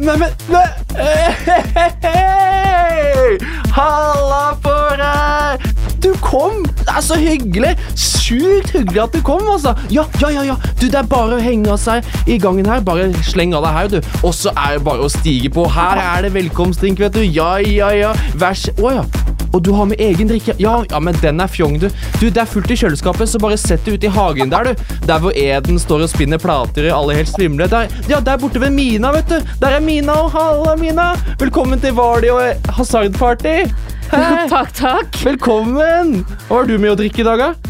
Nei, men. Hei! Halla på deg! Du kom! Det er så hyggelig! Sjukt hyggelig at du kom, altså. Ja, ja, ja. ja. Du, Det er bare å henge av seg i gangen her. Bare sleng av deg her, du. Og så er det bare å stige på. Her er det velkomstdrink, vet du. Ja, ja, ja. Vær så Å ja. Og du har med egen drikke? Ja, ja, men den er fjong, du. Du, Det er fullt i kjøleskapet, så bare sett det ut i hagen der, du. Der hvor Eden står og spinner plater i alle helt svimle. Der, ja, der borte ved Mina, vet du. Der er Mina, og halla, Mina. Velkommen til Vardi og hasardparty. Takk, takk. Velkommen! Hva har du med å drikke i dag, da?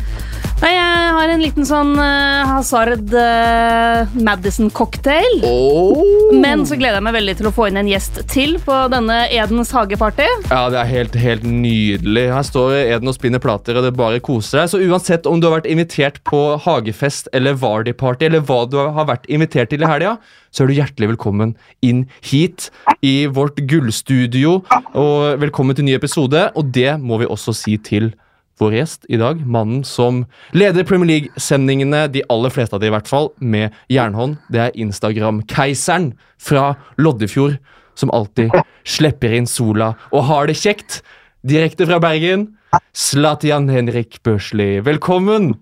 Nei, jeg har en liten sånn uh, Hazard uh, Madison-cocktail. Oh. Men så gleder jeg meg veldig til å få inn en gjest til på denne Edens hageparty. Ja, det er helt, helt nydelig. Her står Eden og spinner plater, og det bare koser deg. Så uansett om du har vært invitert på hagefest eller Vardy-party, eller hva du har vært invitert til i helga, så er du hjertelig velkommen inn hit i vårt gullstudio. Og velkommen til ny episode, og det må vi også si til vår gjest i dag, mannen som leder Premier League-sendingene, de aller fleste av de i hvert fall, med jernhånd. Det er Instagram-keiseren fra Loddefjord, som alltid slipper inn sola og har det kjekt. Direkte fra Bergen, Zlatian Henrik Børsli. Velkommen!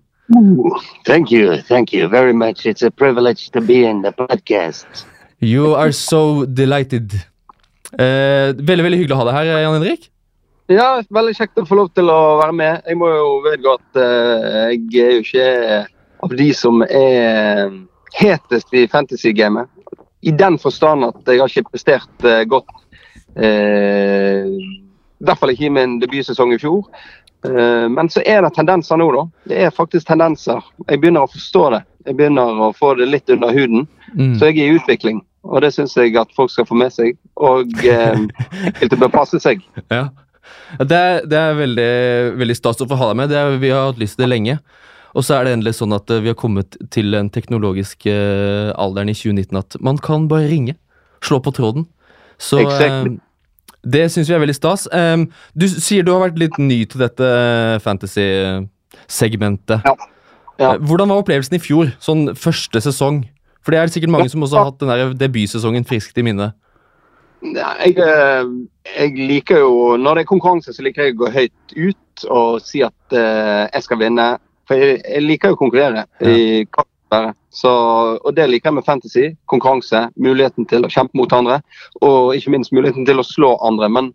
Thank you, thank you very much. It's a privilege to be in the podcast. You are so delighted. Eh, veldig veldig hyggelig å ha deg her, Jan Henrik. Ja, veldig kjekt å få lov til å være med. Jeg må jo vedgå at uh, jeg er jo ikke av de som er hetest i fantasy-gamet. I den forstand at jeg har ikke prestert uh, godt. Uh, I hvert fall ikke i min debutsesong i fjor. men så er det tendenser nå, da. Det er faktisk tendenser. Jeg begynner å forstå det. Jeg begynner å få det litt under huden. Mm. Så jeg er i utvikling. Og det syns jeg at folk skal få med seg. Og eh, det bør passe seg. Ja. Det er, det er veldig, veldig stas å få ha deg med. Er, vi har hatt lyst til det lenge. Og så er det endelig sånn at vi har kommet til den teknologiske alderen i 2019 at man kan bare ringe. Slå på tråden. Så exactly. det syns vi er veldig stas. Du sier du har vært litt ny til dette fantasy-segmentet. Ja. Ja. Hvordan var opplevelsen i fjor? Sånn første sesong? For det er det sikkert mange som også har hatt den der debutsesongen friskt i minne. Jeg, jeg, liker jo Når det er konkurranse, så liker jeg å gå høyt ut og si at uh, jeg skal vinne. For jeg, jeg liker jo å konkurrere. i så, og det liker jeg med fantasy. Konkurranse. Muligheten til å kjempe mot andre. Og ikke minst muligheten til å slå andre. Men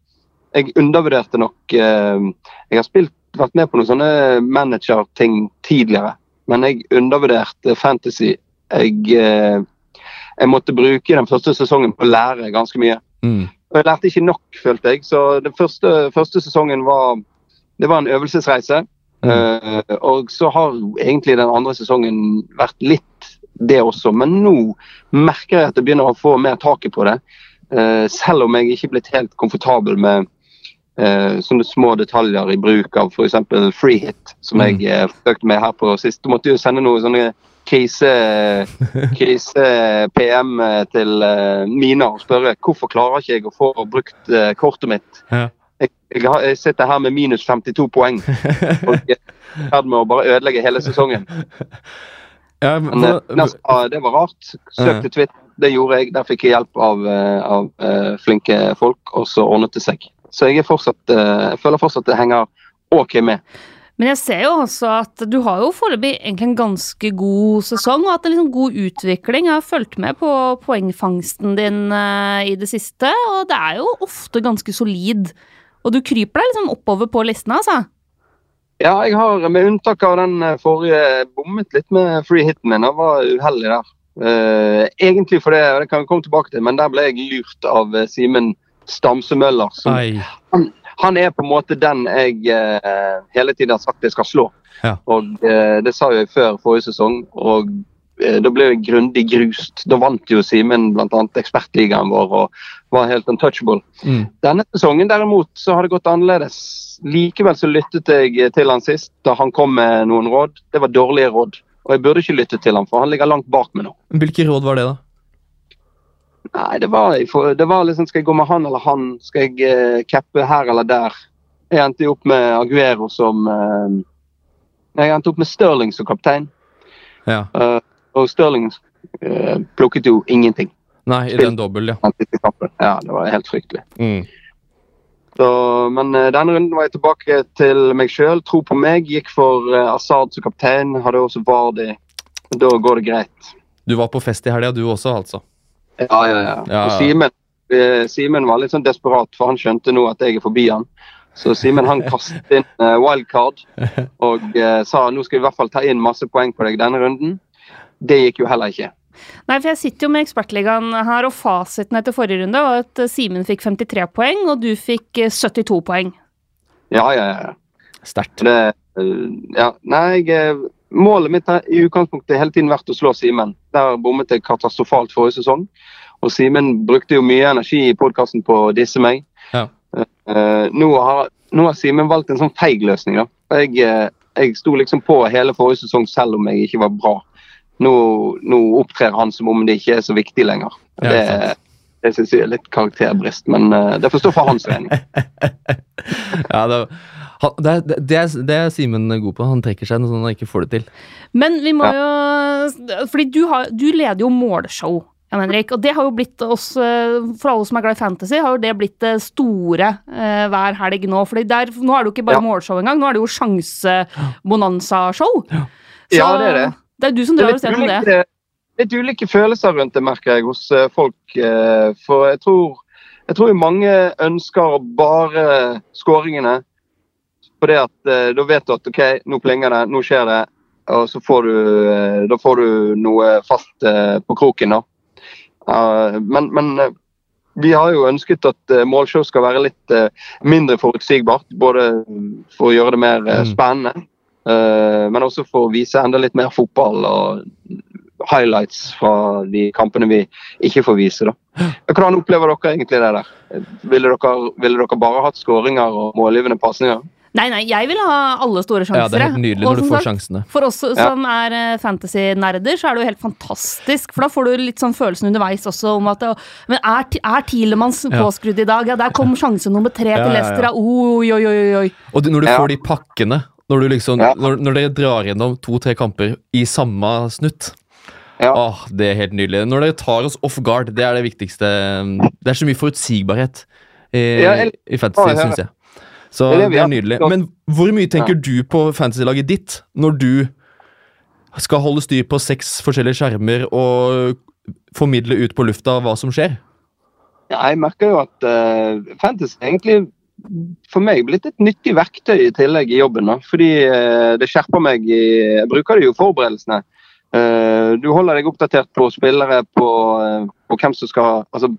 jeg undervurderte nok uh, Jeg har spilt, vært med på noen sånne manager-ting tidligere, men jeg undervurderte fantasy. Jeg, uh, jeg måtte bruke den første sesongen på å lære ganske mye. Mm. Og jeg lærte ikke nok, følte jeg. Så den første, første sesongen var det var en øvelsesreise. Mm. Uh, og så har egentlig den andre sesongen vært litt det også. Men nå merker jeg at jeg begynner å få mer taket på det. Uh, selv om jeg ikke er blitt helt komfortabel med uh, sånne små detaljer i bruk av f.eks. free hit, som mm. jeg forsøkte med her på sist. Du måtte jo sende noe sånne krise-PM krise til uh, Mina og spørre hvorfor klarer ikke jeg å få brukt uh, kortet mitt. Ja. Jeg, jeg, jeg, sitter her med minus 52 poeng og er i ferd med å bare ødelegge hele sesongen. Ja, men, men, eh, nesten, det var rart. Søkte Twitter, det gjorde jeg. Der fikk jeg hjelp av, av flinke folk, og så ordnet det seg. Så jeg, fortsatt, jeg føler fortsatt det henger OK med. Men jeg ser jo også at du har jo foreløpig egentlig en ganske god sesong, og hatt en liksom god utvikling. Jeg har fulgt med på poengfangsten din uh, i det siste, og det er jo ofte ganske solid. Og du kryper deg liksom oppover på listene, altså? Ja, jeg har med unntak av den eh, forrige bommet litt med free hiten min. Jeg var uheldig der. Uh, egentlig for det, og det kan vi komme tilbake til, men der ble jeg lurt av Simen Stamse Møller. Som, han, han er på en måte den jeg eh, hele tiden har sagt jeg skal slå. Ja. Og eh, Det sa jeg før forrige sesong, og eh, da ble jeg grundig grust. Da vant jo Simen bl.a. ekspertligaen vår og var helt untouchable. Mm. Denne sesongen derimot så har det gått annerledes. Likevel så lyttet jeg til han sist da han kom med noen råd. Det var dårlige råd. Og jeg burde ikke lytte til han, for han ligger langt bak meg nå. Hvilke råd var det, da? Nei, det var, det var liksom Skal jeg gå med han eller han? Skal jeg uh, cappe her eller der? Jeg endte opp med Aguero som uh, Jeg endte opp med Stirling som kaptein. Ja. Uh, og Stirling uh, plukket jo ingenting. Nei, i den dobbel, ja. Ja, det var helt fryktelig. Mm. Så, men uh, denne runden var jeg tilbake til meg sjøl. Tro på meg. Gikk for uh, Assad som kaptein. Hadde også Vardi. Da går det greit. Du var på fest i helga, du også, altså? Ja, ja, ja. Ja. Og Simen, eh, Simen var litt sånn desperat, for han skjønte nå at jeg er forbi han. Så Simen han kastet inn eh, wildcard og eh, sa nå skal vi i hvert fall ta inn masse poeng på deg denne runden. Det gikk jo heller ikke. Nei, for jeg sitter jo med Ekspertligaen her, og fasiten etter forrige runde var at eh, Simen fikk 53 poeng, og du fikk eh, 72 poeng. Ja, ja, ja. Sterkt. Eh, ja. Nei, jeg, eh, målet mitt har i utgangspunktet hele tiden vært å slå Simen. Der bommet jeg katastrofalt forrige sesong. Og Simen brukte jo mye energi i podkasten på å disse meg. Ja. Uh, nå har, nå har Simen valgt en sånn feig løsning. da. Jeg, uh, jeg sto liksom på hele forrige sesong selv om jeg ikke var bra. Nå, nå opptrer han som om det ikke er så viktig lenger. Ja, det sant. det syns jeg er litt karakterbrist, men det får stå for hans regning. Ja, det, han, det, det, er, det er Simen god på. Han trekker seg når han ikke får det til. Men vi må jo Fordi du, har, du leder jo målshow, Jan Henrik. Og det har jo blitt oss, eh, for alle som er glad i fantasy, har jo det blitt det store eh, hver helg nå. Fordi der, nå er det jo ikke bare Ja. målshow engang, nå er det jo sjanse-bonanza-show. Ja, det er det. Det er du som drar ser på det. ulike, litt ulike følelser rundt det, merker jeg, hos eh, folk. eh, For jeg tror, jeg tror mange ønsker bare skåringene. For det at eh, da vet du at OK, nå plinger det, nå skjer det. Og så får du, eh, da får du noe fast eh, på kroken, da. Uh, Men, men eh, vi har jo ønsket at eh, målshow skal være litt eh, mindre forutsigbart. Både for å gjøre det mer Mm. spennende, men også for å vise enda litt mer fotball og highlights fra de kampene vi ikke får vise. da. Hvordan opplever dere egentlig det der? Ville dere, ville dere bare hatt skåringer og målgivende pasninger? Nei, nei, jeg vil ha alle store sjanser. Ja, Det er helt nydelig når du får sagt, sjansene. For oss som er eh, fantasy-nerder, så er det jo helt fantastisk. For da får du litt sånn følelsen underveis også om at det, Men er, er Tilemanns Ja. påskrudd i dag? Ja, der kom sjanse nummer tre Ja, til ja, ja. Leicester. Oi, oi, oi, oi. Og når du Ja. får de pakkene, når, du liksom, Ja. når, når dere drar gjennom to-tre kamper i samme snutt Ja. Åh, Det er helt nydelig. Når dere tar oss off guard, det er det viktigste. Det er så mye forutsigbarhet i, Ja, i fantasy, Ja, ja. syns jeg. Så Det er det det er nydelig. Men hvor mye tenker du på fantasy-laget ditt når du skal holde styr på seks forskjellige skjermer og formidle ut på lufta hva som skjer? Ja, jeg merker jo at uh, fantasy egentlig for meg blitt et nyttig verktøy i tillegg i jobben. Da. Fordi uh, det skjerper meg i Jeg bruker det jo i forberedelsene. Uh, du holder deg oppdatert på spillere, på, på hvem som skal Altså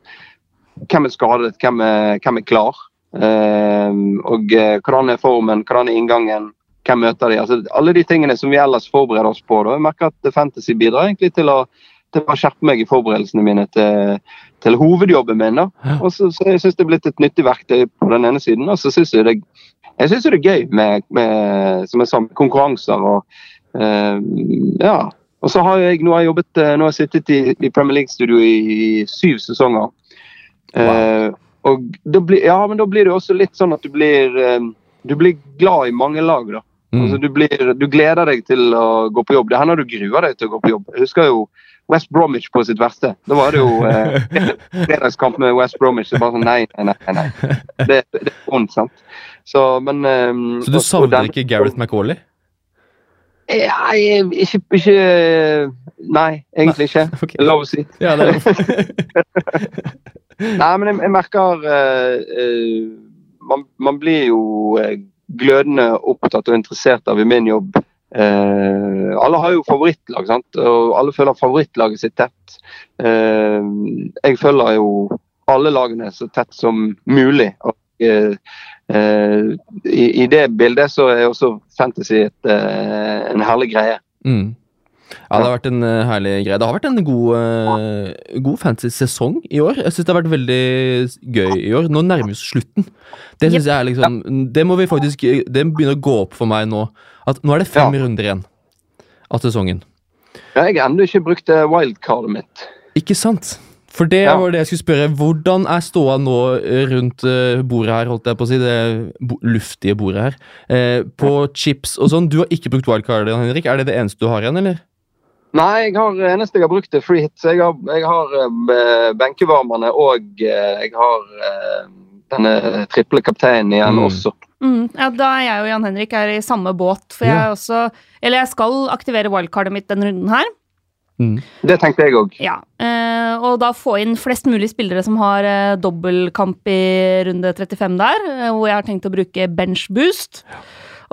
hvem er skadet, hvem er, hvem er klar. Eh, og eh, hvordan er formen, hvordan er inngangen, hvem møter de? Altså, alle de tingene som vi ellers forbereder oss på. Da. Jeg merker at Fantasy bidrar egentlig til å, til å skjerpe meg i forberedelsene mine til, til hovedjobben min. da. Og så, så jeg synes det er blitt et nyttig verktøy på den ene siden. Og så syns jeg det jeg synes det er gøy med, med som jeg sa, med konkurranser og uh, ja. Og så har jeg, nå har jeg jobbet, eh, nå har jeg sittet i, i Premier League-studio i, i syv sesonger. Eh, og da blir, ja, men da blir det også litt sånn at du blir, eh, du blir glad i mange lag. da. Mm. Altså, du, blir, du gleder deg til å gå på jobb. Det hender du gruer deg til å gå på jobb. Jeg husker jo West Bromwich på sitt verste. Da var det jo eh, fredagskamp med West Bromwich. Det var sånn nei, nei, nei. nei. Det, det er vondt, sant. Så, men, eh, Så du savner ikke Gareth McAuley? Nei, ikke, ikke Nei, egentlig ikke. Okay. Lov å si. Ja, det er Nei, men jeg, jeg merker uh, man, man blir jo eh, glødende opptatt og interessert av i min jobb. Uh, alle har jo favorittlag, sant? og alle følger favorittlaget sitt tett. Uh, jeg følger jo alle lagene så tett som mulig. Og, i, I det bildet så er også fantasy et, en herlig greie. Mm. Ja, det har vært en eh, herlig greie. Det har vært en god, uh, god fantasy-sesong i år. Jeg syns det har vært veldig gøy i år. Nå nærmer vi oss slutten. Det synes jeg er liksom Det må vi faktisk Det begynner å gå opp for meg nå. At nå er det fem runder igjen av sesongen. Ja, jeg har ennå ikke brukt eh, wildcardet mitt. Ikke sant? For det Ja. var det jeg skulle spørre. Hvordan er ståa nå eh, rundt eh, bordet her, holdt jeg på å si, det luftige bordet her, eh, på chips og sånn? Du har ikke brukt wildcardet, Henrik. Er det det eneste du har igjen, eller? Nei, jeg har, eneste jeg har brukt er free hit. Jeg har, jeg har eh, benkevarmerne og eh, jeg har eh, denne triple kapteinen igjen Mm. også. Mm, ja, da er jeg og Jan Henrik er i samme båt, for jeg Ja. er også Eller jeg skal aktivere wildcardet mitt denne runden her. Mm. Det tenkte jeg òg. Ja, eh, og da få inn flest mulig spillere som har eh, dobbeltkamp i runde 35 der, eh, hvor jeg har tenkt å bruke bench boost.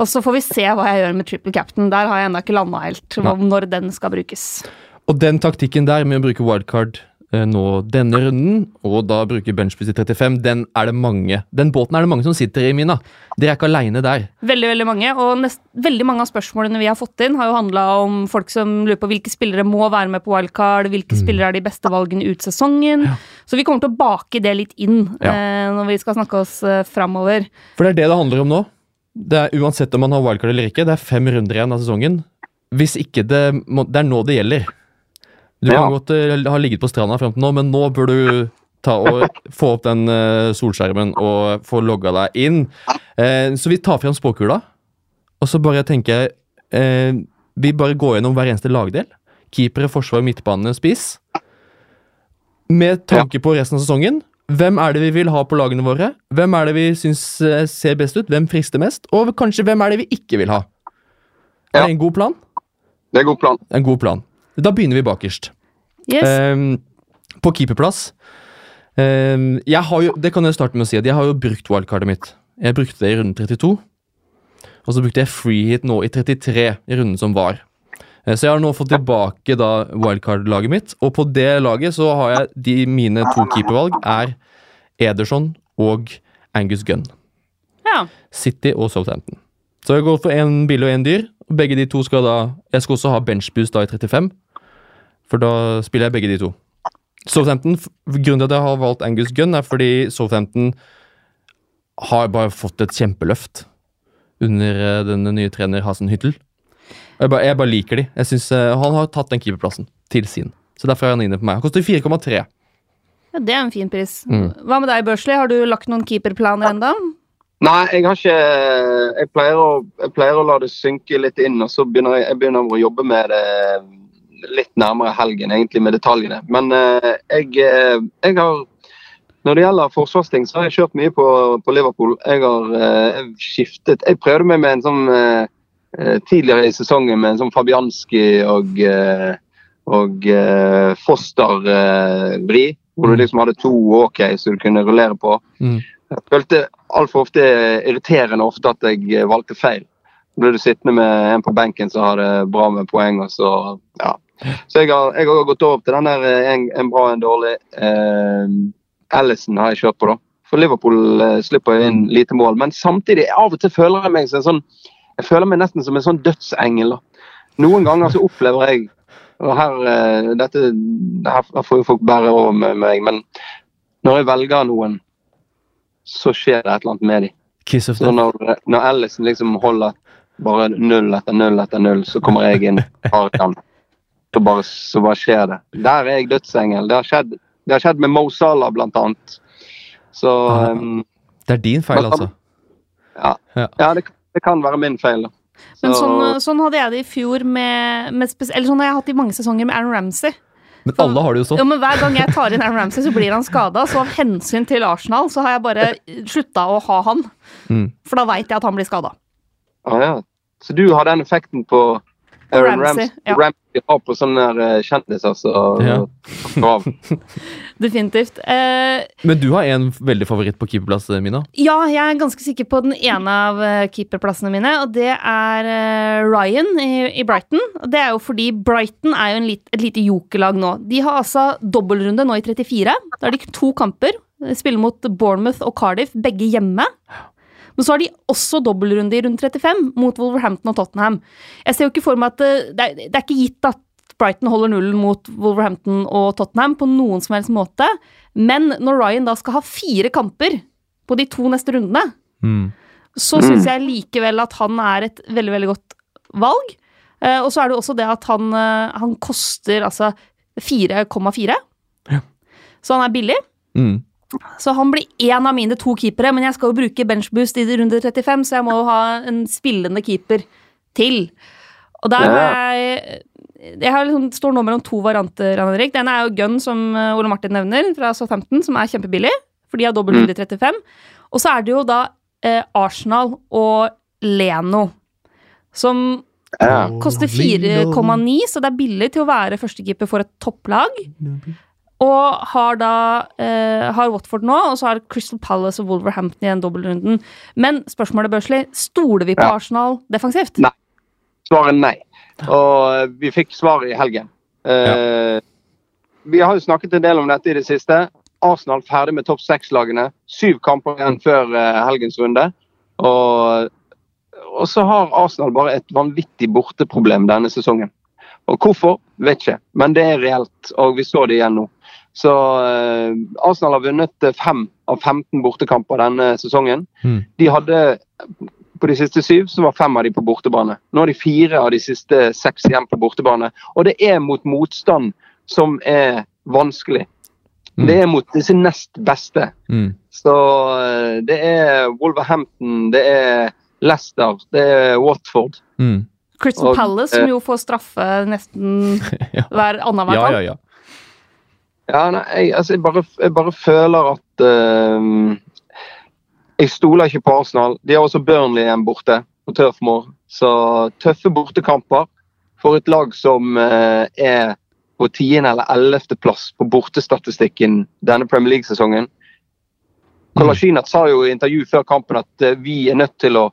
Og så får vi se hva jeg gjør med triple captain. Der har jeg ennå ikke landa helt når den skal brukes. Og den taktikken der med å bruke wildcard eh, nå denne runden, og da bruke benchboost i 35, den er det mange Den båten er det mange som sitter i, Mina. Dere er ikke aleine der. Veldig veldig mange, og nest, veldig mange av spørsmålene vi har fått inn, har jo handla om folk som lurer på hvilke spillere må være med på wildcard, hvilke spillere er de beste valgene ut sesongen. Så vi kommer til å bake det litt inn Ja. eh, når vi skal snakke oss eh, framover. For det er det det handler om nå. Det er Uansett om man har wildcard eller ikke, det er fem runder igjen av sesongen. Hvis ikke det må, Det er nå det gjelder. Du Ja. kan godt eh, ha ligget på stranda frem til nå, men nå bør du ta og få opp den uh, solskjermen og få logga deg inn. Uh, så vi tar frem spåkula, og så bare tenker jeg Vi bare går gjennom hver eneste lagdel. Keepere, forsvar, midtbane, spiss. Med tanke på resten av sesongen. Hvem er det vi vil ha på lagene våre? Hvem er det vi syns eh, ser best ut? Hvem frister mest? Og kanskje hvem er det vi ikke vil ha? Er Ja. det en god plan? Det er en god plan. En god plan. Da begynner vi bakerst. Yes. Um, på keeperplass um, jeg har jo, Det kan jeg starte med å si at jeg har jo brukt wildcardet mitt. Jeg brukte det i runden 32. Og så brukte jeg freehit nå i 33, i runden som var. Eh, Så jeg har nå fått tilbake da wildcard-laget mitt, og på det laget så har jeg de mine to keepervalg er Ederson og Angus Gunn. ja. City og Southampton. Så jeg går for én billig og én dyr. og Begge de to skal da Jeg skal også ha benchboost da i 35, for da spiller jeg begge de to. Southampton, Grunnen til at jeg har valgt Angus Gunn, er fordi Southampton har bare fått et kjempeløft under denne den nye trener Hasen Hyttel. Jeg bare, jeg bare liker de. Jeg synes, uh, Han har tatt den keeperplassen til sin. Så derfor er han inne på meg. Han koster 4,3. ja, det er en fin pris. Mm. Hva med deg, Børsli? Har du lagt noen keeperplaner ennå? Nei, jeg har ikke Jeg pleier å, jeg pleier å la det synke litt inn, og så begynner jeg, jeg begynner å jobbe med det litt nærmere helgen, egentlig, med detaljene. Men uh, jeg, eh, jeg har Når det gjelder forsvarsting, så har jeg kjørt mye på, på Liverpool. Jeg har uh, skiftet Jeg prøvde meg med en sånn eh, tidligere i sesongen med en sånn Fabianski og, eh, og eh, Foster-vri. hvor du liksom hadde to OK som du kunne rullere på. Mm. Jeg følte altfor ofte irriterende ofte at jeg eh, valgte feil. Så ble du sittende med en på benken som hadde bra med poeng, og så ja. Så jeg har, jeg har gått over til den der eh, en, en bra, en dårlig. Eh, Allison har jeg kjørt på, da. For Liverpool eh, slipper inn lite mål. Men samtidig, av og til føler jeg meg som en sånn Jeg føler meg nesten som en sånn dødsengel. Noen ganger så opplever jeg og her, eh, dette, her, får jo folk bære over med meg, men når jeg velger noen, så skjer det et eller annet med dem. Kiss of death. når, når Ellison liksom holder bare null etter null etter null, så kommer jeg inn. Så bare, så bare skjer det. Der er jeg dødsengel. Det har skjedd, det har skjedd med Mo Salah, blant annet. Så Ah. um, Det er din feil, altså. ja, Ja. ja det, det kan være min feil. da. Men sånn, sånn hadde jeg det i fjor med, med Eller sånn har jeg hatt i mange sesonger med Aaron Ramsey. Men alle har det jo sånn. Ja, men Hver gang jeg tar inn Aaron Ramsey, så blir han skada. Så av hensyn til Arsenal så har jeg bare slutta å ha han. Mm. For da veit jeg at han blir skada. Ah, ja. Så du har den effekten på Aaron Ramsey, Ramsey, ja. Ramsey har på sånne eh, kjendiser som Ja. Definitivt. Eh, Men du har en veldig favoritt på keeperplass, Mina. ja, jeg er ganske sikker på den ene av eh, keeperplassene mine, og det er eh, Ryan i, i Brighton. Og Det er jo fordi Brighton er jo en lit, et lite jokerlag nå. De har altså dobbeltrunde nå i 34. Da har de to kamper. De Spiller mot Bournemouth og Cardiff, begge hjemme. Men så har de også dobbeltrunde i runde 35 mot Wolverhampton og Tottenham. Jeg ser jo ikke for meg at eh, det er, det er ikke gitt at Brighton holder nullen mot Wolverhampton og Tottenham på noen som helst måte. Men når Ryan da skal ha fire kamper på de to neste rundene, Mm. så syns jeg likevel at han er et veldig, veldig godt valg. Eh, og så er det også det at han, eh, han koster altså 4,4. Ja. Så han er billig. Mm. Så han blir én av mine to keepere, men jeg skal jo bruke benchboost i runde 35, så jeg må jo ha en spillende keeper til. Og der har jeg jeg har liksom, står nå mellom to varianter. Henrik. Den er jo Gun, som eh, Ole Martin nevner, fra Southampton, som er kjempebillig. For de har dobbel Mm. runde 35. Og så er det jo da eh, Arsenal og Leno, som Ja. koster 4,9, så det er billig til å være førstekeeper for et topplag. Og har da eh, har Watford nå, og så har Crystal Palace og Wolverhampton i den dobbeltrunden. Men spørsmålet, Børsli, stoler vi på Ja. Arsenal defensivt? Nei. Svaret er nei. Og eh, vi fikk svaret i helgen. Eh, Vi har jo snakket en del om dette i det siste. Arsenal ferdig med topp seks-lagene. Syv kamper igjen før eh, helgens runde. Og, og så har Arsenal bare et vanvittig borteproblem denne sesongen. Og hvorfor, vet ikke, men det er reelt, og vi så det igjen nå. Så eh, Arsenal har vunnet eh, fem av 15 bortekamper denne sesongen. Mm. De hadde på de siste syv, så var fem av de på bortebane. Nå har de fire av de siste seks igjen på bortebane. Og det er mot motstand som er vanskelig. Mm. Det er mot disse nest beste. Mm. Så eh, det er Wolverhampton, det er Leicester, det er Watford. Mm. Crystal Og, Palace, som jo får straffe nesten Ja. hver annenhver Ja, kamp. ja, ja. Ja, nei, jeg, altså, jeg, bare, jeg bare føler at uh, Jeg stoler ikke på Arsenal. De har også Burnley igjen borte på Turf Moor. Så tøffe bortekamper for et lag som uh, er på tiende- eller ellevteplass på bortestatistikken denne Premier League-sesongen. Kolasinac sa jo i intervju før kampen at eh, vi er nødt til å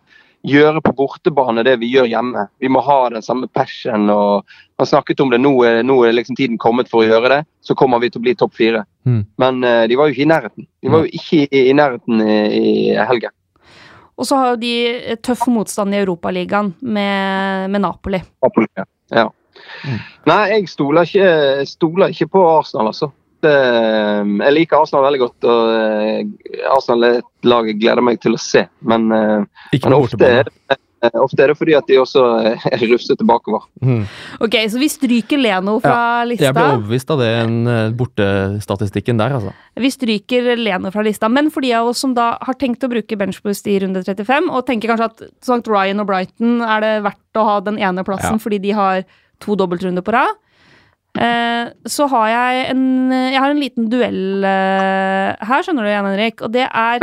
gjøre på bortebane det vi gjør hjemme. Vi må ha den samme passion. og Man snakket om det. Nå er, nå er liksom tiden kommet for å gjøre det. Så kommer vi til å bli topp fire. Mm. Men uh, de var jo ikke i nærheten. De var jo ikke i, i nærheten i, i helgen. Og så har jo de eh, tøff motstand i Europaligaen med, med Napoli. Napoli, Ja. ja. Mm. Nei, jeg stoler ikke, jeg stoler ikke på Arsenal, altså. Det, jeg liker Arsenal veldig godt, og eh, Arsenal er et lag jeg gleder meg til å se. Men, eh, men ofte, er det, eh, ofte er det fordi at de også er rufsete bakover. Mm. Ok, så vi stryker Leno fra lista. Jeg ble overbevist av den eh, bortestatistikken der, altså. Vi stryker Leno fra lista. Men for de av oss som da har tenkt å bruke benchboost i runde 35, og tenker kanskje at St. Ryan og Brighton er det verdt å ha den ene plassen Ja. fordi de har to dobbeltrunder på rad, eh, så har jeg en, jeg har en liten duell eh, her, skjønner du, Jan Henrik, og det er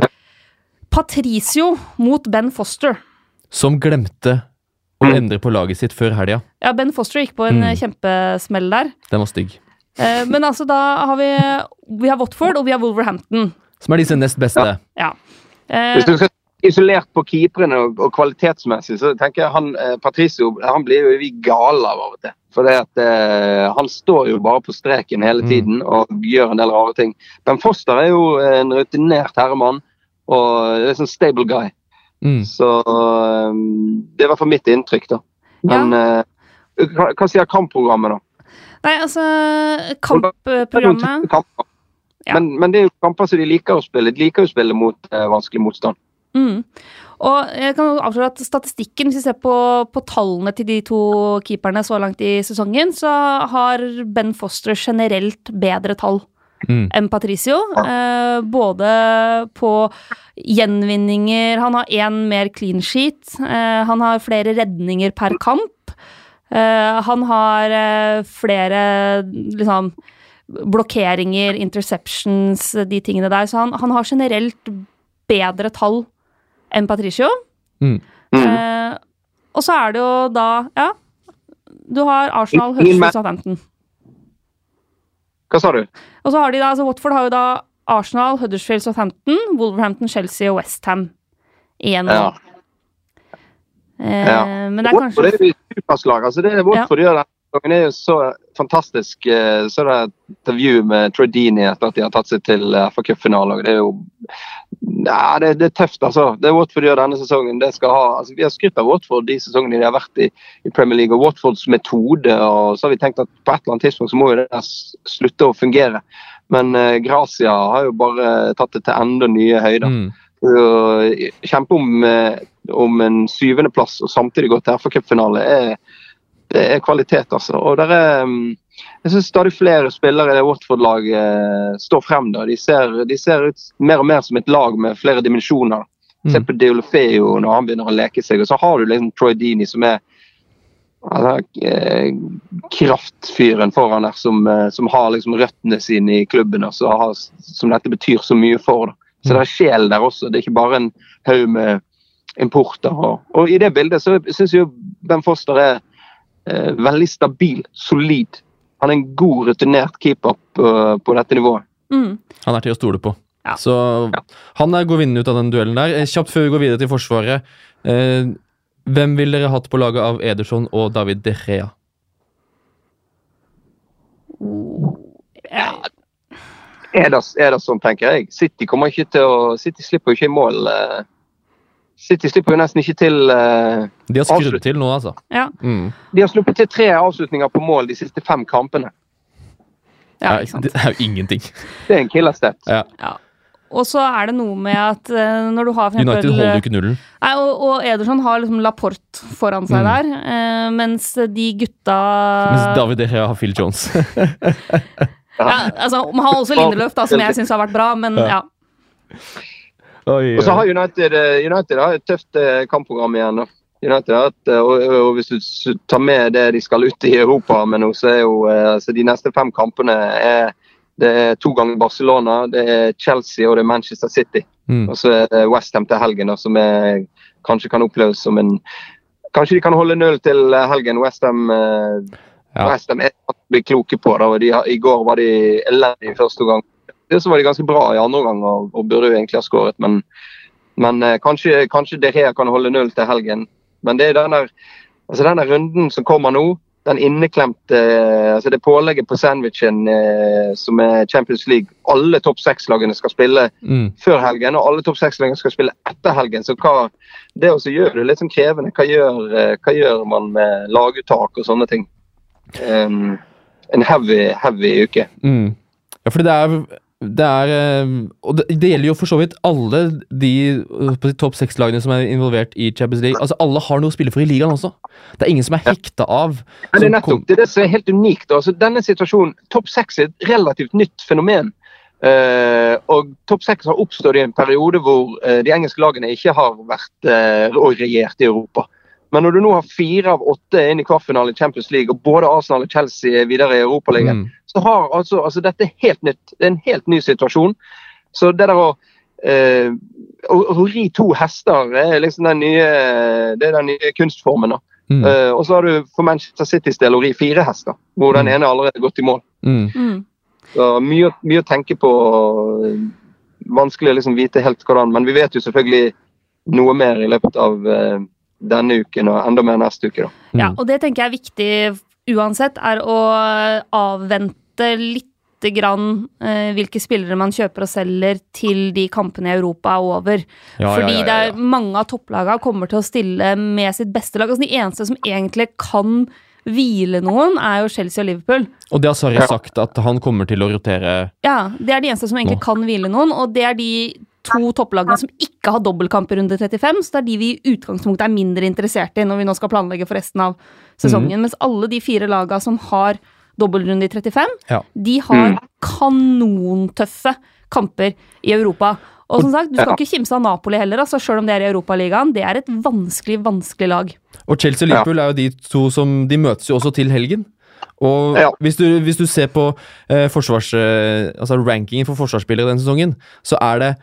Patricio mot Ben Foster. Som glemte å endre på laget sitt før helga. Ja, Ben Foster gikk på en Mm. eh, kjempesmell der. Den var stygg. Eh, men altså, da har vi Vi har Watford, og vi har Wolverhampton. Som er disse nest beste. Ja. Eh, Hvis du skal isolert på keeperne og, og kvalitetsmessig, så tenker jeg han eh, Patricio han blir jo vi gale av av og til. For det at eh, han står jo bare på streken hele Mm. tiden og gjør en del rare ting. Ben Foster er jo en rutinert herremann og det er sånn stable guy. Mm. Så eh, det er i hvert fall mitt inntrykk, da. Men eh, hva, hva sier kampprogrammet, da? Nei, altså Kampprogrammet. Ja. Men, men det er jo kamper som de liker å spille. De liker å spille mot eh, vanskelig motstand. mm. Og jeg kan avsløre at statistikken, hvis vi ser på, på tallene til de to keeperne så langt i sesongen, så har Ben Foster generelt bedre tall Mm. enn Patricio. Eh, både på gjenvinninger Han har én mer clean sheet. Eh, han har flere redninger per kamp. Eh, han har eh, flere liksom blokkeringer, interceptions, de tingene der. Så han, han har generelt bedre tall enn Patricio. Mm. Mm. Eh, og så er det jo da Ja, du har Arsenal, Huddersfield, Southampton. Hva sa du? Og så har de da, altså Watford har jo da Arsenal, Huddersfield, Southampton, Wolverhampton, Chelsea og Westham igjen. Ja. Eh, Ja. Men det er Watford kanskje er jo superslag. Altså, det er Watford gjør den gangen er jo så fantastisk. Så Så er det et intervju med Troy etter at de har tatt seg til FA-cupfinale. Det er jo ja, det, det er tøft, altså. Det Watford gjør denne sesongen, det skal ha altså, Vi har skrytt av Watford de sesongene de har vært i, i Premier League, og Watfords metode. og Så har vi tenkt at på et eller annet tidspunkt så må jo det slutte å fungere. Men eh, Gracia har jo bare tatt det til enda nye høyder Mm. kjempe om, eh, om en syvendeplass og samtidig gå til FA-cupfinale, er, det er kvalitet, altså. Og der er, mm, jeg syns stadig flere spillere i det Watford-laget eh, står frem. da. De ser, de ser ut mer og mer som et lag med flere dimensjoner. Se Mm. på Deolofeo når han begynner å leke seg. Og så har du liksom Troy Dini som er Altså, eh, kraftfyren foran der som, eh, som har liksom røttene sine i klubben, og så har, som dette betyr så mye for. Da. Så det er sjel der også. Det er ikke bare en haug med importer. Og, og i det bildet så syns jo Ben Foster er veldig stabil, solid. Han er en god, rutinert keeper på, på dette nivået. Mm. Han er til å stole på. Ja. Så han er går vinnende ut av den duellen der. Eh, Kjapt før vi går videre til Forsvaret. Eh, hvem ville dere hatt på laget av Ederson og David De Rea? Ja. Er det sånn, tenker jeg. City kommer ikke til å City slipper jo ikke i mål. eh. City slipper jo nesten ikke til uh, De har skrudd til nå, altså. Ja. Mm. De har sluppet til tre avslutninger på mål de siste fem kampene. ja, Ja, ikke sant. det er jo ingenting. Det er en killerstat. Ja. Ja. Og så er det noe med at uh, når du har for United holder jo ikke nullen. Nei, og, og Ederson har liksom Laporte foran seg Mm. der, uh, mens de gutta Mens David De Gea har Phil Jones. ja, altså, Man har også Lindeløf, da, som jeg syns har vært bra, men Ja. ja. Oi, Og så har United, eh, United har et tøft eh, kampprogram igjen. da. United har et, eh, og, og Hvis du tar med det de skal ut i Europa med nå, så er jo altså de neste fem kampene er det er to ganger Barcelona, det er Chelsea og det er Manchester City. Mm. Og så er det Westham til helgen, da, som er, kanskje kan oppleves som en Kanskje de kan holde null til helgen. Westham Ja. West Ham er å bli kloke på. Da, og de, I går var de elendige i første gang. Så var de ganske bra i andre omgang og, og burde jo egentlig ha skåret. Men, men eh, kanskje, kanskje De Rea kan holde null til helgen. Men det er den der, altså denne runden som kommer nå, den inneklemte altså Det pålegget på sandwichen eh, som er Champions League. Alle topp seks-lagene skal spille Mm. før helgen, og alle topp seks-lagene skal spille etter helgen. Så hva, det også gjør det litt sånn krevende. Hva gjør, eh, hva gjør man med laguttak og sånne ting? Um, en heavy, heavy uke. Mm. Ja, fordi det er, det er eh, Og det, gjelder jo for så vidt alle de, eh, de topp seks-lagene som er involvert i Champions League. Altså, Alle har noe å spille for i ligaen også. Det er ingen som er hekta av. Men det er nettopp det, er det som er helt unikt. Altså, denne situasjonen, Topp seks er et relativt nytt fenomen. Uh, og Topp seks har oppstått i en periode hvor uh, de engelske lagene ikke har vært uh, og regjert i Europa. Men når du nå har fire av åtte inn i kvartfinale i Champions League, og både Arsenal og Chelsea er videre i Europaligaen, Mm. Så har altså, altså Dette er helt nytt. Det er en helt ny situasjon. Så det der å eh, å, å ri to hester er liksom den nye, det er den nye kunstformen. da. Mm. Eh, og så har du for Manchester Citys del å ri fire hester, hvor den Mm. ene allerede er gått i mål. Mm. Mm. Så mye, mye å tenke på. Vanskelig å liksom vite helt hvordan, men vi vet jo selvfølgelig noe mer i løpet av eh, denne uken og enda mer neste uke. da. Ja, Mm. og det tenker jeg er viktig uansett, er å avvente lite grann eh, hvilke spillere man kjøper og selger til de kampene i Europa er over. Ja, ja, Fordi ja, ja, det er mange av topplagene kommer til å stille med sitt beste lag. Altså, de eneste som egentlig kan hvile noen, er jo Chelsea og Liverpool. Og det har Sarri sagt, at han kommer til å rotere Ja, Det er de eneste som egentlig Nå. kan hvile noen, og det er de to topplagene som ikke har dobbeltkamp i runde 35, så det er de vi i utgangspunktet er mindre interessert i når vi nå skal planlegge for resten av sesongen. Mens alle de fire lagene som har dobbeltrunde i 35, Ja. de har kanontøffe kamper i Europa. Og som sagt, du skal Ja. ikke kimse av Napoli heller, altså, selv om det er i Europaligaen. Det er et vanskelig, vanskelig lag. Og Chelsea og Liverpool er jo de to som De møtes jo også til helgen. Og Ja. hvis, du, hvis du ser på eh, forsvars, eh, altså rankingen for forsvarsspillere denne sesongen, så er det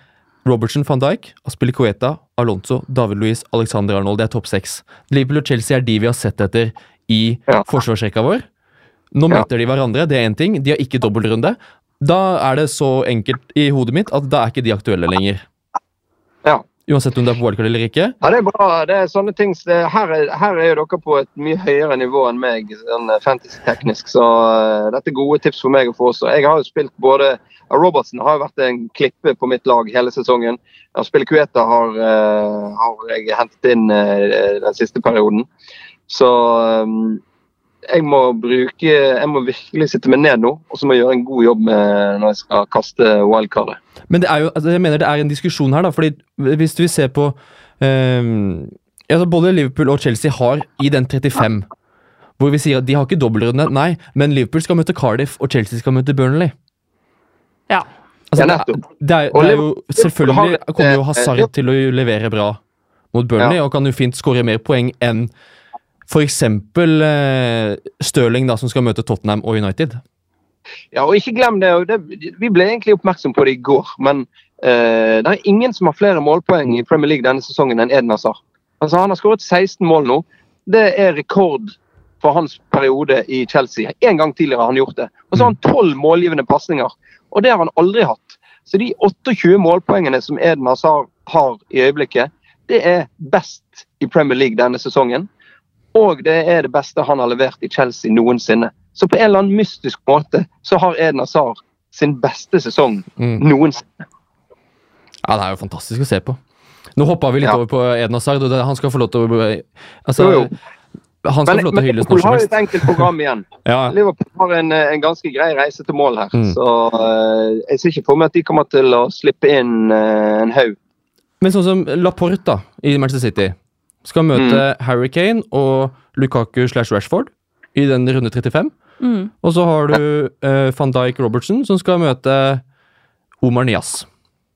Robertson, van Dijk, Aspilicueta, Alonso, David Luiz, Alexander Arnold. Det er topp seks. Liverpool og Chelsea er de vi har sett etter i Ja. forsvarsrekka vår. Nå møter de hverandre, det er én ting. De har ikke dobbeltrunde. Da er det så enkelt i hodet mitt at da er ikke de aktuelle lenger. Ja. Uansett om det er på wildcard eller ikke. Ja, Det er bra. det er sånne ting. Her, er, her er jo dere på et mye høyere nivå enn meg sånn eh, fantasy-teknisk, så uh, dette er gode tips for meg å få også. Jeg har jo spilt både Robertsen har jo vært en klippe på mitt lag hele sesongen. Spillekueta har, uh, har jeg hentet inn uh, den siste perioden. Så eh, jeg må bruke Jeg må virkelig sitte meg ned nå og så må jeg gjøre en god jobb med når jeg skal kaste wildcardet. Men det er jo, altså jeg mener det er en diskusjon her, da. fordi hvis vi ser på eh, altså Både Liverpool og Chelsea har i den 35, hvor vi sier at de har ikke dobbeltrunde. Nei, men Liverpool skal møte Cardiff, og Chelsea skal møte Burnley. Ja. Altså, Ja, det, er, det, er, det er jo Selvfølgelig kommer jo eh, Hazard til å levere bra mot Burnley, og kan jo fint skåre mer poeng enn f.eks. Eh, Stirling, da, som skal møte Tottenham og United. Ja, og ikke glem det, det Vi ble egentlig oppmerksom på det i går, men eh, det er ingen som har flere målpoeng i Premier League denne sesongen enn Eden Hazard. Altså, han har skåret 16 mål nå. Det er rekord for hans periode i Chelsea. En gang tidligere har han gjort det. Og så har han tolv målgivende pasninger. Og det har han aldri hatt. Så de 28 målpoengene som Eden Hazard har i øyeblikket, det er best i Premier League denne sesongen. Og det er det beste han har levert i Chelsea noensinne. Så på en eller annen mystisk måte så har Eden Hazard sin beste sesong Mm. noensinne. Ja, Det er jo fantastisk å se på. Nå hoppa vi litt Ja. over på Eden Hazard. Han skal få lov til å altså, Jo, jo. Han skal Men, få lov til å hylles Liverpool når som har jo har et enkelt program igjen. Ja, Liverpool har en, en ganske grei reise til mål her. Mm. Så uh, jeg ser ikke for meg at de kommer til å slippe inn uh, en haug. Men sånn som Laporte da, i Manchester City skal møte Harry Kane og Lukaku slash Rashford i den runde 35. Mm. Og så har du uh, van Dijk Robertson som skal møte Omar Nias.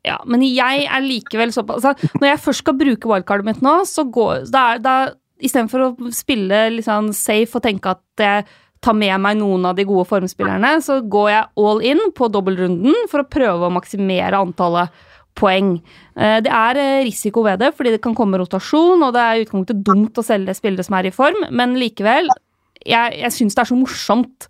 Ja, men jeg er likevel såpass altså, Når jeg først skal bruke wildcardet mitt nå, så går da da Istedenfor å spille sånn safe og tenke at jeg tar med meg noen av de gode formspillerne, så går jeg all in på dobbeltrunden for å prøve å maksimere antallet poeng. Eh, Det er eh, risiko ved det, fordi det kan komme rotasjon, og det er i utgangspunktet dumt å selge spillere som er i form, men likevel, jeg, jeg syns det er så morsomt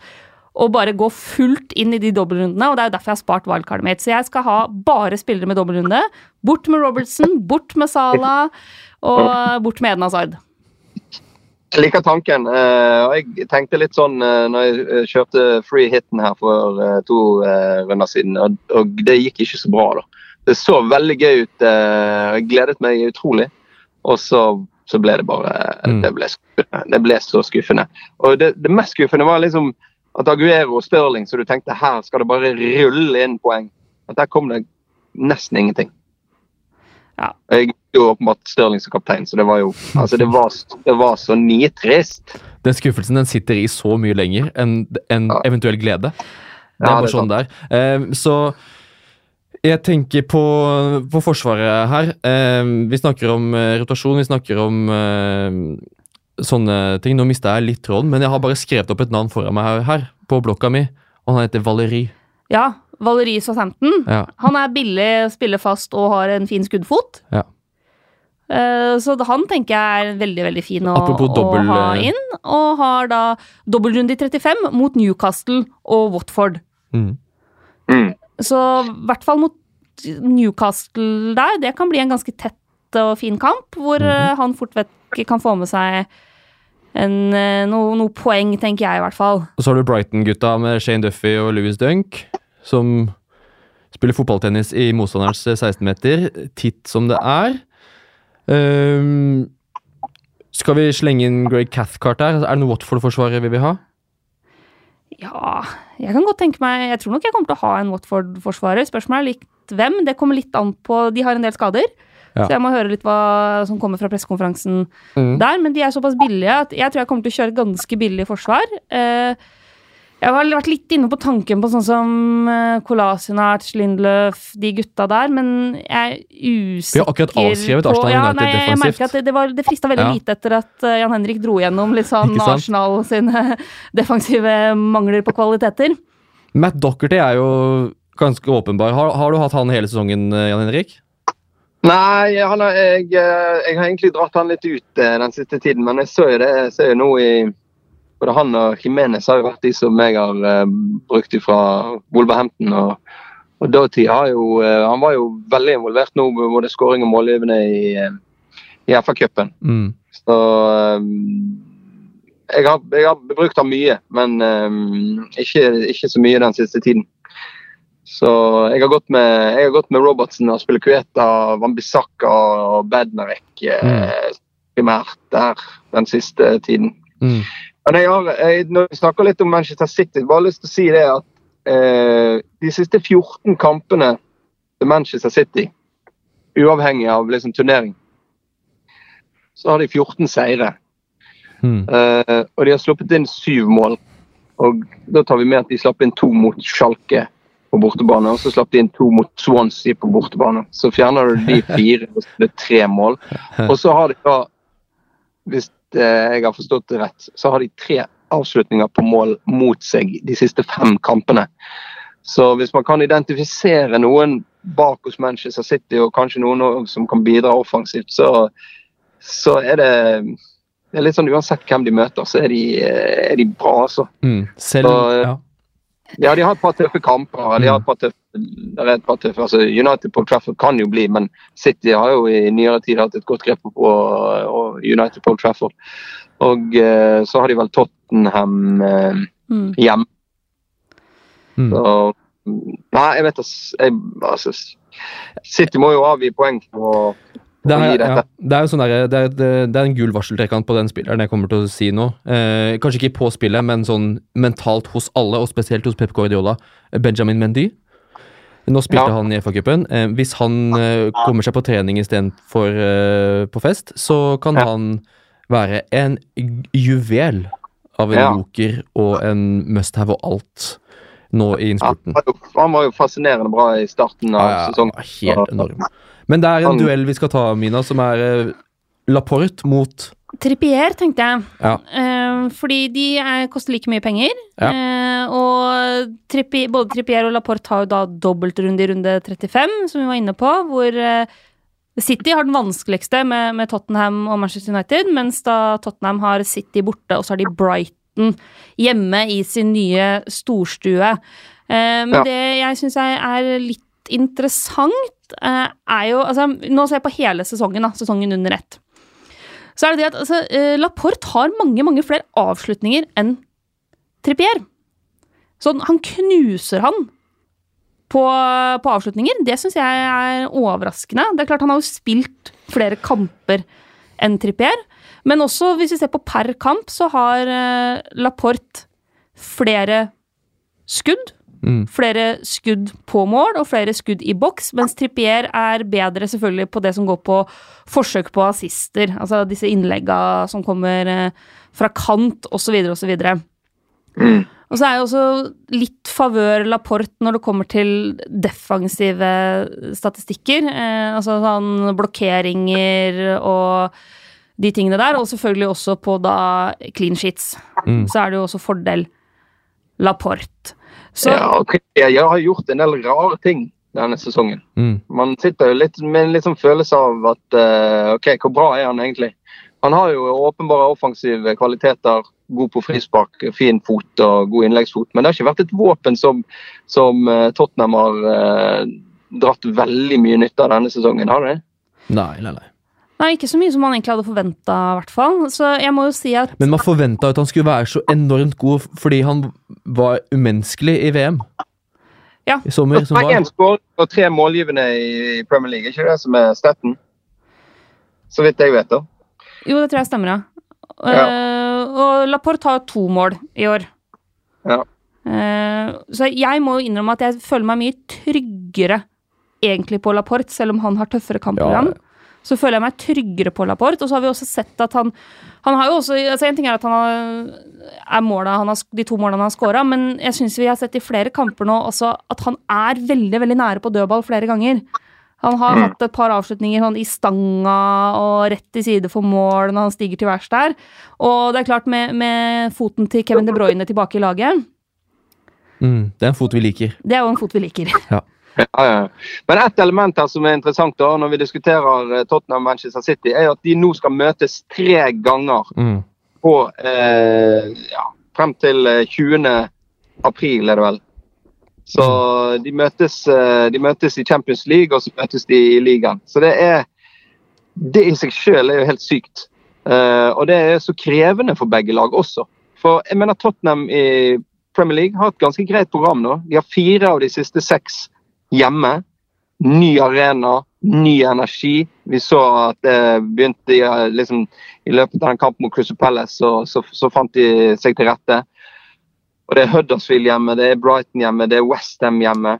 å bare gå fullt inn i de dobbeltrundene, og det er jo derfor jeg har spart wildcardet mitt. Så jeg skal ha bare spillere med dobbeltrunde. Bort med Robertson, bort med Salah og bort med Eden Hazard. Jeg liker tanken. eh, og Jeg tenkte litt sånn når jeg kjørte free hiten her for to runder siden, og det gikk ikke så bra. da. Det så veldig gøy ut. eh, Jeg gledet meg utrolig. Og så, så ble det bare Mm. det, ble det ble så skuffende. Og det, det mest skuffende var liksom at Aguero og Stirling, så du tenkte her skal det bare rulle inn poeng. At der kom det nesten ingenting. Ja. Jeg er jo åpenbart Stirling som kaptein, så det var jo altså det var, det var så nitrist. Den skuffelsen den sitter i så mye lenger enn en eventuell glede. Det er bare sånn det er. Eh, så jeg tenker på, på Forsvaret her. Eh, vi snakker om eh, rotasjon, vi snakker om eh, sånne ting. Nå mista jeg litt tråden, men jeg har bare skrevet opp et navn foran meg her, her på blokka mi, og han heter Valeri. Ja, Valeri Southampton. Ja. Han er billig, spiller fast og har en fin skuddfot. Ja. Eh, Så han tenker jeg er veldig veldig fin å, Apropos dobbel- å ha inn. Og har da dobbeltrunde i 35 mot Newcastle og Watford. Mm. Mm. Så i hvert fall mot Newcastle der, det kan bli en ganske tett og fin kamp, hvor mm -hmm. han fort vekk kan få med seg en, no, noe, poeng, tenker jeg i hvert fall. Og så har du Brighton-gutta med Shane Duffy og Louis Dunk, som spiller fotballtennis i motstanderens 16-meter, titt som det er. Um, skal vi slenge inn Greg Cathcart der? Er det noe Watford-forsvarer vi vil ha? Ja, jeg kan godt tenke meg Jeg tror nok jeg kommer til å ha en Watford-forsvarer. Spørsmålet er litt hvem. Det kommer litt an på De har en del skader. Ja. Så jeg må høre litt hva som kommer fra pressekonferansen Mm. der. Men de er såpass billige at jeg tror jeg kommer til å kjøre ganske billig forsvar. Eh, jeg har vært litt inne på tanken på sånn som eh, Kolasinac, Lindløf, de gutta der, men jeg er usikker på Vi har akkurat avskrevet Arsenal ja, United nei, Jeg defensivt. merker at det, det, var, det frista veldig Ja. lite etter at eh, Jan Henrik dro gjennom litt sånn Arsenal sine defensive mangler på kvaliteter. Matt Dockerty er jo ganske åpenbar. Har, har du hatt han hele sesongen, eh, Jan Henrik? Nei, han har, jeg, eh, jeg har egentlig dratt han litt ut eh, den siste tiden, men jeg så jo det jeg ser jo nå i Både han og Jimenez har jo vært de som jeg har eh, brukt fra Wolverhampton. Og, og Doughty har jo eh, Han var jo veldig involvert nå med både skåring og målgivende i, eh, i FA-cupen. Mm. Så eh, jeg, har, jeg har brukt han mye, men eh, ikke, ikke så mye den siste tiden. Så jeg har gått med, jeg har gått med Robertsen og Spilekueta, Wambisaka og Bednarek mm. primært der den siste tiden. Mm. Jeg har, jeg, når vi snakker litt om Manchester City, bare lyst til å si det at eh, de siste 14 kampene til Manchester City, uavhengig av liksom, turnering, så har de 14 seire. Mm. Eh, og de har sluppet inn syv mål. Og da tar vi med at de slapp inn to mot Schalke på bortebane, og så slapp de inn to mot Swansea på bortebane. Så fjerner du de fire, og så blir det tre mål. Og så har de da hvis jeg har forstått det rett, så har de tre avslutninger på mål mot seg de siste fem kampene. Så hvis man kan identifisere noen bak hos Manchester City, og kanskje noen som kan bidra offensivt, så, så er det det er litt sånn Uansett hvem de møter, så er de, eh, er de bra, altså. Mm. Selv Så- ja. Ja, de har et par tøffe kamper. De har et par tøffe, det er et par tøffe, altså United på Trafford kan jo bli, men City har jo i nyere tid hatt et godt grep på og United på Trafford. Og eh, så har de vel Tottenham eh, Mm. hjemme. Mm. Så, nei, jeg vet jeg, altså, City må jo avgi poeng på Det er, ja, det er jo sånn der, det, er, det, det er en gul varseltrekant på den spilleren jeg kommer til å si nå. Eh, kanskje ikke på spillet, men sånn mentalt hos alle, og spesielt hos Pep Guardiola. Benjamin Mendy. Nå spilte Ja. han i FA-cupen. Eh, hvis han eh, kommer seg på trening istedenfor eh, på fest, så kan Ja. han være en juvel av en Ja. joker og en must-have og alt nå i innspurten. han var jo fascinerende bra i starten av sesongen. helt enorm. Men det er en duell vi skal ta, Mina, som er eh, Laporte mot Trippier, tenkte jeg. Ja. Eh, fordi de er, koster like mye penger. Ja. Eh, og Trippi, både Trippier og Laporte har jo da dobbeltrunde i runde 35, som vi var inne på, hvor eh, City har den vanskeligste med, med Tottenham og Manchester United, mens da Tottenham har City borte, og så har de Brighton hjemme i sin nye storstue. Eh, men Ja. det jeg syns er litt interessant, eh, er jo altså, Nå ser jeg på hele sesongen, da, sesongen under ett så er det det at altså, eh, Laporte har mange mange flere avslutninger enn Trippier. Så han knuser han på, på avslutninger. Det syns jeg er overraskende. Det er klart Han har jo spilt flere kamper enn Trippier. Men også hvis vi ser på per kamp, så har eh, Laporte flere skudd. Mm. Flere skudd på mål og flere skudd i boks, mens Trippier er bedre selvfølgelig på det som går på forsøk på assister. Altså disse innlegga som kommer eh, fra kant, osv., osv. Mm. Og så er jo også litt favør Laporte når det kommer til defensive statistikker. Eh, altså sånn blokkeringer og de tingene der. Og selvfølgelig også på da clean sheets. Mm. Så er det jo også fordel Laporte. Så Ja, og jeg har gjort en del rare ting denne sesongen. Mm. Man sitter jo litt med en sånn følelse av at uh, OK, hvor bra er han egentlig? Han har jo åpenbare offensive kvaliteter. God på frispark, fin fot og god innleggsfot. Men det har ikke vært et våpen som, som eh, Tottenham har uh, dratt veldig mye nytte av denne sesongen. Har det? Nei, nei, nei. Nei, ikke så mye som man egentlig hadde forventa, i hvert fall. Så jeg må jo si at Men man forventa at han skulle være så enormt god fordi han var umenneskelig i VM. Ja. I sommer. Som Én var. og tre målgivende i Premier League, ikke det som er staten? Så vidt jeg vet, da. Jo, det tror jeg stemmer, ja. Ja. Uh, og Laporte har to mål i år. Ja. Uh, så jeg må jo innrømme at jeg føler meg mye tryggere egentlig på Laporte, selv om han har tøffere kampprogram. Ja. Så føler jeg meg tryggere på Laporte. Og så har vi også sett at han Han har jo også altså En ting er at han har, er målet, han har, de to målene han har skåra, men jeg syns vi har sett i flere kamper nå også at han er veldig veldig nære på dødball flere ganger. Han har Mm. hatt et par avslutninger sånn i stanga og rett i side for mål når han stiger til værs der. Og det er klart, med, med foten til Kevin De Bruyne tilbake i laget, Mm, det er en fot vi liker. det er jo en fot vi liker. Ja, ja. Men ett element her som er interessant da, når vi diskuterer eh, Tottenham Manchester City, er at de nå skal møtes tre ganger Mm. på eh, ja, frem til eh, 20. april, er det vel. Så de møtes, eh, de møtes i Champions League, og så møtes de i ligaen. Så det er Det i seg selv er jo helt sykt. Eh, og det er så krevende for begge lag også. For jeg mener Tottenham i Premier League har et ganske greit program nå. De har fire av de siste seks hjemme. Ny arena, ny energi. Vi så at det begynte i, eh, liksom, i løpet av den kampen mot Crystal Palace, så, så, så fant de seg til rette. Og Det er Huddersfield hjemme, det er Brighton hjemme, det er Westham hjemme.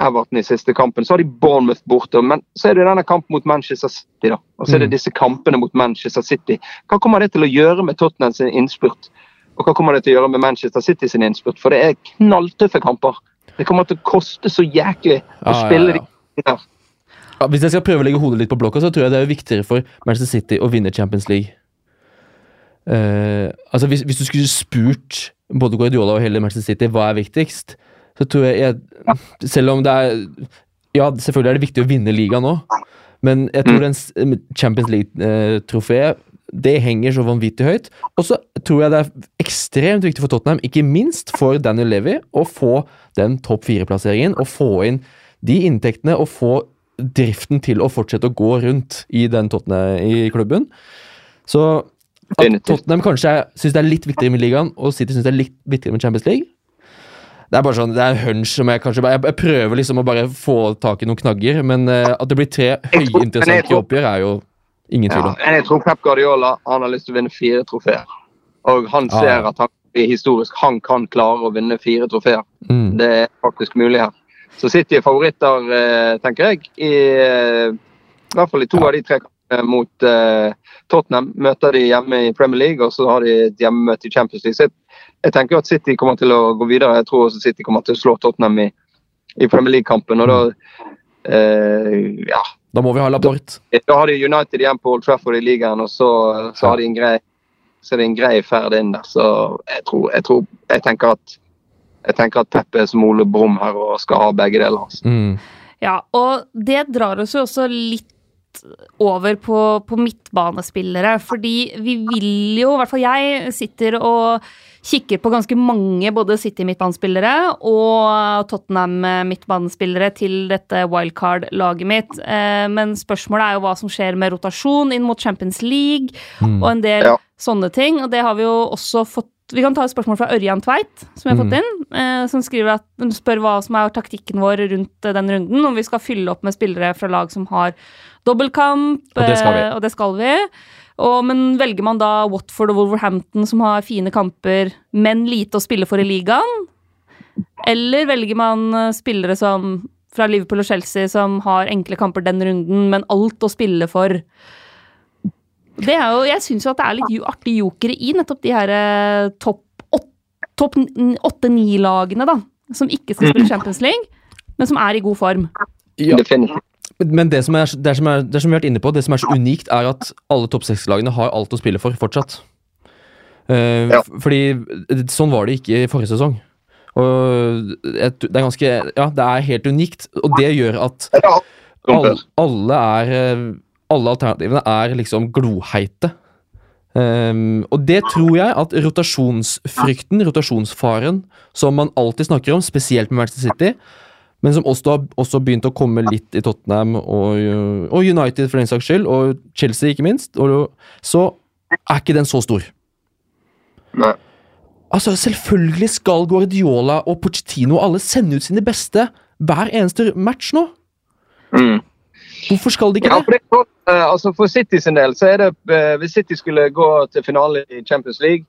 Everton i siste kampen. Så har de Bournemouth borte. Men så er det denne kampen mot Manchester City. da. Og så er det Mm. disse kampene mot Manchester City. Hva kommer det til å gjøre med Tottenham sin innspurt? Og hva kommer det til å gjøre med Manchester City sin innspurt? For det er knalltøffe kamper. Det kommer til å koste så jæklig å Ja, ja, spille ja. de der. Ja, hvis jeg skal prøve å legge hodet litt på blokka, så tror jeg det er viktigere for Manchester City å vinne Champions League. Uh, Altså, hvis, hvis du skulle spurt både Guardiola og hele Manchester City hva er viktigst, så tror jeg, jeg Selv om det er Ja, selvfølgelig er det viktig å vinne ligaen nå, men jeg tror mm. Champions League-trofeet det henger så vanvittig høyt. Og så tror jeg det er ekstremt viktig for Tottenham, ikke minst for Daniel Levy, å få den topp fire-plasseringen og få inn de inntektene og få driften til å fortsette å gå rundt i den Tottenham i klubben. Så at Tottenham kanskje syns det er litt viktigere med ligaen, og City syns det er litt viktigere med Champions League Det er bare sånn, det er en hunch som jeg kanskje bare Jeg, prøver liksom å bare få tak i noen knagger, men eh, at det blir tre høyinteressante oppgjør, er jo ingen tvil Ja, om. jeg tror Pep Guardiola han har lyst til å vinne fire trofeer. Og han ser ja. at han historisk han kan klare å vinne fire trofeer. Mm. Det er faktisk mulig her. Så City er favoritter, eh, tenker jeg. I, eh, I hvert fall i to Ja. av de tre kampene mot uh, Tottenham. Møter de hjemme i Premier League, og så har de et hjemmemøte i Champions League. Så jeg tenker at City kommer til å gå videre. Jeg tror også City kommer til å slå Tottenham i, i Premier League-kampen. Og da uh, ja, Da må vi ha Laporte. da har de United igjen på Old Trafford i ligaen, og så, så har de en grei så er det en grei ferd inn der. Så jeg tror, jeg tror jeg tenker at jeg tenker at Peppe er som Ole Brumm her og skal ha begge deler. Altså. Mm. Ja, og det drar oss jo også litt over på, på midtbanespillere, fordi vi vil jo, i hvert fall jeg, sitter og kikker på ganske mange både City-midtbanespillere og Tottenham-midtbanespillere til dette wildcard-laget mitt. Eh, Men spørsmålet er jo hva som skjer med rotasjon inn mot Champions League Mm. og en del Ja. sånne ting. Og det har vi jo også fått Vi kan ta et spørsmål fra Ørjan Tveit, som vi har Mm. fått inn. Eh, som skriver at, spør hva som er taktikken vår rundt eh, den runden. Om vi skal fylle opp med spillere fra lag som har dobbeltkamp. Og det skal vi. eh, og det skal vi. Og, men velger man da Watford og Wolverhampton som har fine kamper, men lite å spille for i ligaen? Eller velger man eh, spillere som fra Liverpool og Chelsea som har enkle kamper den runden, men alt å spille for? Det er jo, jeg syns jo at det er litt artig jokere i nettopp de her eh, topp topp åtte-ni-lagene, da. Som ikke skal spille Champions League, men som er i god form. Ja, Definitivt. Men det som, er, det, som er, det som vi har vært inne på, det som er så unikt, er at alle topp seks-lagene har alt å spille for fortsatt. Uh, Ja. Fordi sånn var det ikke i forrige sesong. Og et, det er ganske Ja, det er helt unikt, og det gjør at alle, alle er eh, Alle alternativene er liksom gloheite. Um, og det tror jeg at rotasjonsfrykten, rotasjonsfaren, som man alltid snakker om, spesielt med Manchester City, men som også har også begynt å komme litt i Tottenham og, og United for den saks skyld, og Chelsea ikke minst, og, så er ikke den så stor. Nei. Altså, Selvfølgelig skal Guardiola og Pochettino alle sende ut sine beste hver eneste match nå. Mm. Hvorfor skal de ikke Ja, for, det, sånn, eh, altså for City sin del så er det eh, Hvis City skulle gå til finale i Champions League,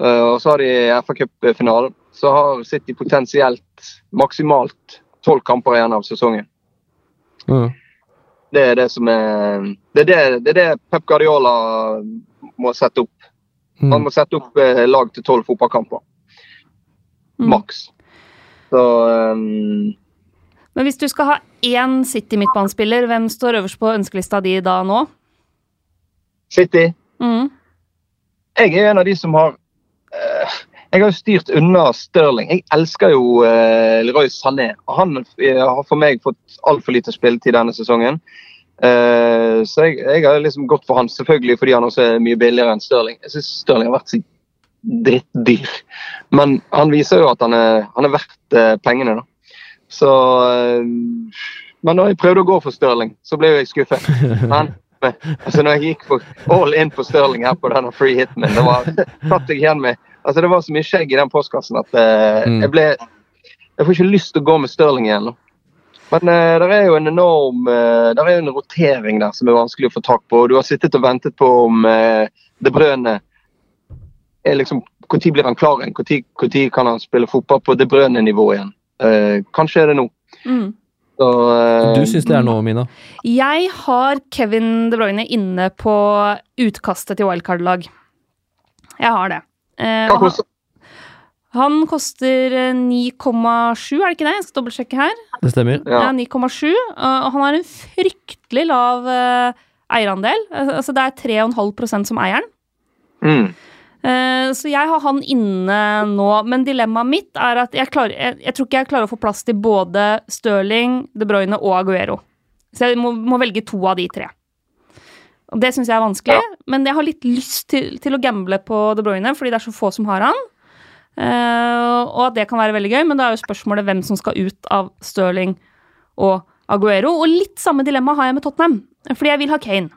eh, og så har de FA Cup-finalen, så har City potensielt maksimalt tolv kamper igjen av sesongen. Mm. Det er det som er Det er det, det, er det Pep Guardiola må sette opp. Mm. Han må sette opp eh, lag til tolv fotballkamper. Mm. Maks. Så um, Men hvis du skal ha én City-midtbanespiller, hvem står øverst på ønskelista di da nå? City Mm. Jeg er en av de som har Jeg har jo styrt unna Stirling. Jeg elsker jo uh, Leroy Sané. Han eh, har for meg fått altfor lite spilletid denne sesongen. Eh, så jeg, jeg har liksom gått for han, selvfølgelig fordi han også er mye billigere enn Stirling. Jeg syns Stirling har vært så drittdyr. Men han viser jo at han er, han er verdt eh, pengene, da. Så eh, Men når jeg prøvde å gå for Stirling, så ble jeg skuffet. Men altså når jeg gikk for all in på Stirling her på denne free hiten min, det var satt jeg igjen med altså Det var så mye skjegg i den postkassen at eh, Mm. jeg ble Jeg får ikke lyst til å gå med Stirling igjen. Men eh, det er jo en enorm eh, der er jo en rotering der som er vanskelig å få tak på. Du har sittet og ventet på om eh, De Brønne er liksom Når blir han klar igjen? Når kan han spille fotball på De Brønne-nivå igjen? Eh, kanskje er det nå. Mm. Så, eh, Du syns det er nå, Mina? Jeg har Kevin De Bruyne inne på utkastet til wildcard-lag. Jeg har det. Eh, hva han, koster han koster eh, 9,7, er det ikke det? Jeg skal dobbeltsjekke her. Det stemmer. Ja, ja. 9,7. eh, Og han har en fryktelig lav eh, eierandel. Altså det er 3,5 som eieren. Mm. Eh, Så jeg har han inne nå, men dilemmaet mitt er at jeg, klarer, jeg, jeg tror ikke jeg klarer å få plass til både Stirling, De Bruyne og Aguero. Så jeg må, må velge to av de tre. Og Det syns jeg er vanskelig, men jeg har litt lyst til, til å gamble på De Bruyne, fordi det er så få som har han. Uh, og at det kan være veldig gøy, men da er jo spørsmålet hvem som skal ut av Stirling og Aguero. Og litt samme dilemma har jeg med Tottenham, fordi jeg vil ha Kane.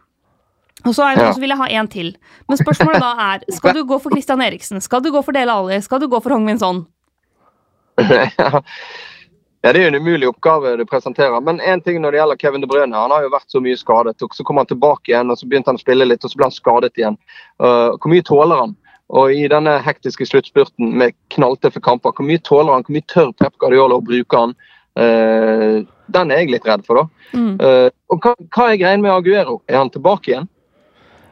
Og så, er Ja. så vil jeg ha en til. Men spørsmålet da er skal du gå for Christian Eriksen, skal du gå for Dele Alli, skal du gå for Hong Min Son? ja, det er jo en umulig oppgave du presenterer. Men én ting når det gjelder Kevin De Bruyne. Han har jo vært så mye skadet. og Så kom han tilbake igjen, og så begynte han å spille litt, og så ble han skadet igjen. Uh, hvor mye tåler han? Og i denne hektiske sluttspurten med knalltøffe kamper, hvor mye tåler han? Hvor mye tør Pep Guardiola å bruke han? Uh, den er jeg litt redd for, da. Mm. Uh, og hva, hva er greien med Aguero? Er han tilbake igjen?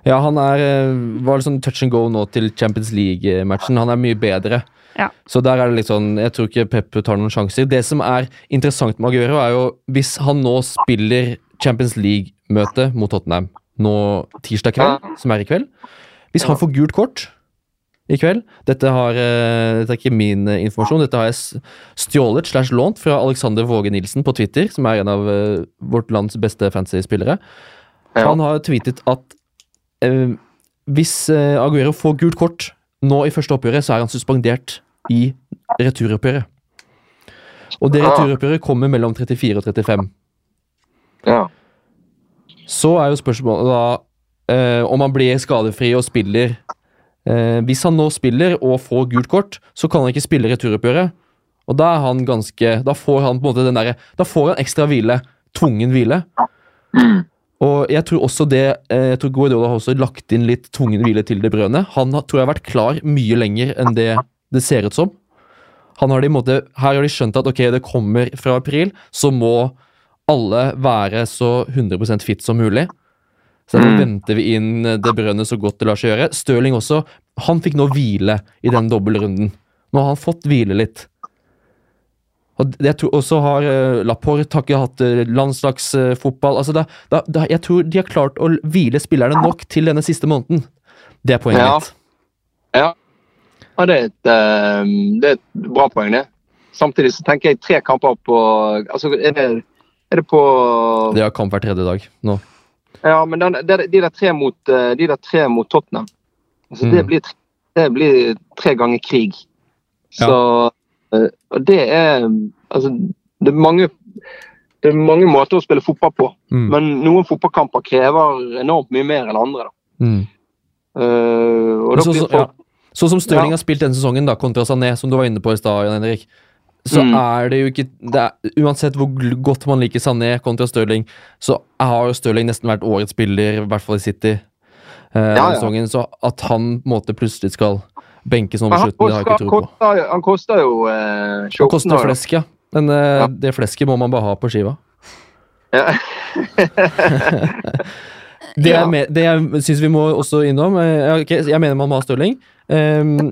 Ja, han er, var sånn touch and go nå til Champions League-matchen. Han er mye bedre. Ja. Så der er det litt sånn Jeg tror ikke Pep tar noen sjanser. Det som er interessant med Aguero, er jo hvis han nå spiller Champions League-møte mot Tottenham nå tirsdag kveld, som er i kveld Hvis han får gult kort i kveld Dette, har, eh, dette er ikke min eh, informasjon, dette har jeg stjålet slash lånt fra Alexander Våge Nilsen på Twitter, som er en av eh, vårt lands beste fancy-spillere. Han har tweetet at eh, hvis Aguero får gult kort nå i første oppgjøret, så er han suspendert i returoppgjøret. Og det returoppgjøret kommer mellom 34 og 35. Ja. Så er jo spørsmålet da eh, om han blir skadefri og spiller eh, Hvis han nå spiller og får gult kort, så kan han ikke spille returoppgjøret. Og da er han ganske Da får han på en måte den derre Da får han ekstra hvile. Tvungen hvile. Mm. Og jeg tror også det eh, Jeg tror Guardiola har også lagt inn litt tvungen hvile til De Brønne. Han tror jeg har vært klar mye lenger enn det det ser ut som. Han har de, måte, her har de skjønt at ok, det kommer fra april, så må alle være så 100% fit som mulig. Så nå Mm. venter vi inn det brønnet så godt det lar seg gjøre. Stirling også. Han fikk nå hvile i den dobbeltrunden. Nå har han fått hvile litt. Og også har uh, Laporte har ikke hatt uh, landslagsfotball. altså da, da, da, Jeg tror de har klart å hvile spillerne nok til denne siste måneden. Det er poenget Ja. mitt. Ja, det er, et, eh, det er et bra poeng, det. Samtidig så tenker jeg tre kamper på altså Er det, er det på Det har kamp hver tredje dag nå. Ja, men den, det, de, der tre mot, eh, de der tre mot Tottenham altså, det, Mm. blir, tre- det blir tre ganger krig. Så ja. Og det er Altså, det er mange det er mange måter å spille fotball på, Mm. men noen fotballkamper krever enormt mye mer enn andre. da. Mm. Uh, og da Så, blir folk Sånn som Stirling Ja. har spilt denne sesongen, da, kontra Sané, som du var inne på i stad, Jan Henrik, så Mm. er det jo ikke det er, Uansett hvor godt man liker Sané kontra Stirling, så har Stirling nesten vært årets spiller, i hvert fall i City. Uh, Ja, ja. Så at han på en måte plutselig skal benkes nå han slutten, det har jeg ikke tro på. han koster jo eh, Han 28 koster flesk, ja. Men eh, Ja. det flesket må man bare ha på skiva. Ja. Det jeg, det jeg syns vi må også innom eh, okay, Jeg mener man må ha Stirling. Ehm,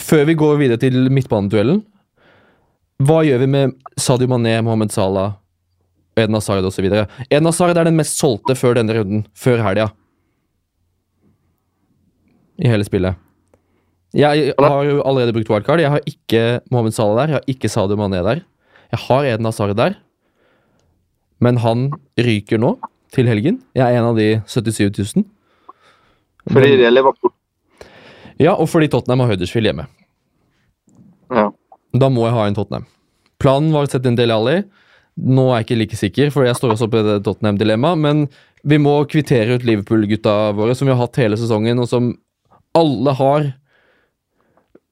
før vi går videre til midtbaneduellen, hva gjør vi med Sadio Mané, Mohammed Salah, Eden Hazard osv.? Eden Hazard er den mest solgte før denne runden, før helga. I hele spillet. Jeg har jo allerede brukt wildcard. Jeg har ikke Mohammed Salah der. Jeg har ikke Sadio Mané der. Jeg har Eden Hazard der. Men han ryker nå, til helgen. Jeg er en av de 77 000. Fordi det er Liverpool. Ja, og fordi Tottenham har Huddersfield hjemme. Ja. Da må jeg ha en Tottenham. Planen var å sette inn Dele Alli. Nå er jeg ikke like sikker, for jeg står også på det Tottenham-dilemmaet. Men vi må kvittere ut Liverpool-gutta våre, som vi har hatt hele sesongen, og som alle har.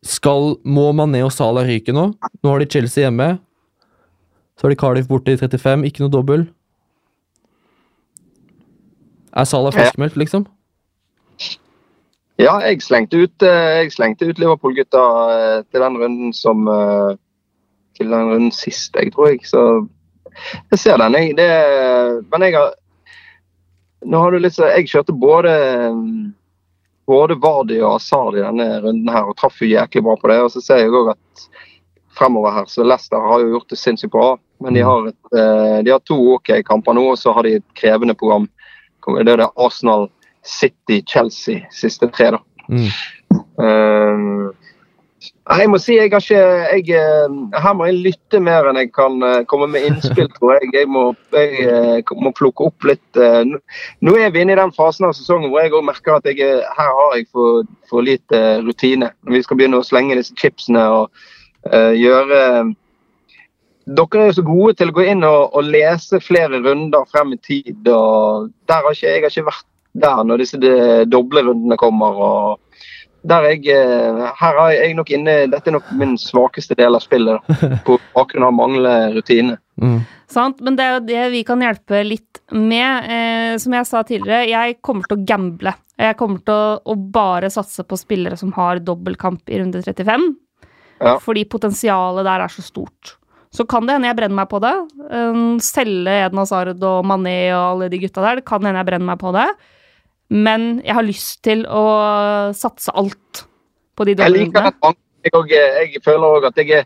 Skal, Må Mané og Salah ryke nå? Nå har de Chelsea hjemme. Så har de Cardiff borte i 35, ikke noe dobbel. Er Salah friskmeldt, liksom? Ja, jeg slengte ut, eh, ut Liverpool-gutta eh, til den runden som eh, Til den runden sist, jeg tror jeg. Så jeg ser den, jeg. Det, men jeg har Nå har du litt så Jeg kjørte både både Vardi og Asard i denne runden her og traff jo jæklig bra på det. Og så ser jeg òg at fremover her, så Leicester har jo gjort det sinnssykt bra. Men de har, et, de har to OK kamper nå, og så har de et krevende program. Det er det Arsenal, City, Chelsea, siste tre, da. Mm. Uh, jeg må si jeg har ikke jeg, eh, Her må jeg lytte mer enn jeg kan eh, komme med innspill, tror jeg. Jeg må, jeg, eh, må plukke opp litt nå- er vi inne i den fasen av sesongen hvor jeg merker at jeg, er- her har jeg for, for lite rutine. Vi skal begynne å slenge disse chipsene og uh, gjøre dere er jo så gode til å gå inn og, og lese flere runder frem i tid. og der har ikke, Jeg har ikke vært der når disse de, doble rundene kommer. og der jeg, eh, her er jeg nok inne, Dette er nok min svakeste del av spillet. Da, på bakgrunn av manglende rutine. Mm. Sant? Men det er jo det vi kan hjelpe litt med. Eh, som jeg sa tidligere, jeg kommer til å gamble. Jeg kommer til å, å bare satse på spillere som har dobbeltkamp i runde 35. Ja. Fordi potensialet der er så stort. Så kan det hende jeg brenner meg på det. Um, selge Eden Hazard og Mané og alle de gutta der. Det kan hende jeg brenner meg på det. Men jeg har lyst til å satse alt på de Jeg liker dobbeltrundene. at jeg, og, jeg føler òg at jeg,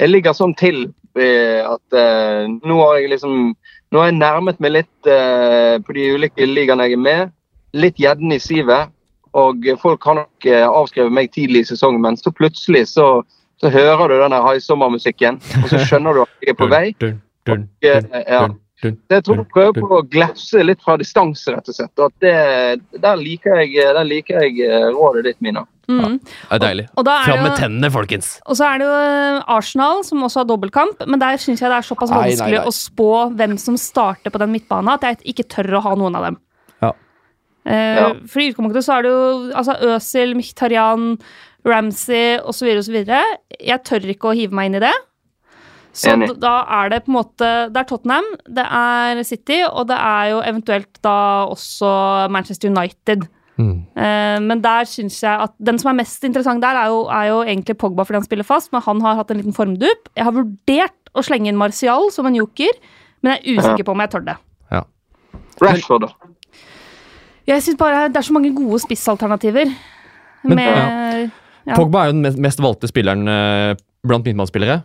jeg ligger sånn til eh, at uh, nå har jeg liksom Nå har jeg nærmet meg litt uh, på de ulike ligaene jeg er med. Litt gjedden i sivet. Og folk har nok avskrevet meg tidlig i sesongen, men så plutselig så, så hører du denne sommermusikken, og så skjønner du at jeg er på vei. Og, uh, ja. Jeg tror jeg prøver på å glefse litt fra distanse, rett og slett. Og at det, der, liker jeg, der liker jeg eh, rådet ditt, Mina. Mm. Det er deilig. Og da er Fram med jo- tennene, folkens! Og så er det jo eh, Arsenal, som også har dobbeltkamp. Men der syns jeg det er såpass Nei, nei, vanskelig nei. å spå hvem som starter på den midtbanen, at jeg ikke tør å ha noen av dem. Ja. Eh, Ja. For i utgangspunktet så er det jo altså Øzil, Mkhitaryan, Ramsey osv. osv. Jeg tør ikke å hive meg inn i det. Så Enig. da er det på en måte Det er Tottenham, det er City, og det er jo eventuelt da også Manchester United. Mm. Eh, men der synes jeg at den som er mest interessant der, er jo, er jo egentlig Pogba fordi han spiller fast, men han har hatt en liten formdupp. Jeg har vurdert å slenge inn Martial som en joker, men jeg er usikker på om jeg tør det. Rashford, da. Jeg synes bare det er så mange gode spissalternativer. Men- ja. Ja. Pogba er jo den mest, mest valgte spilleren eh, blant midtbanespillere.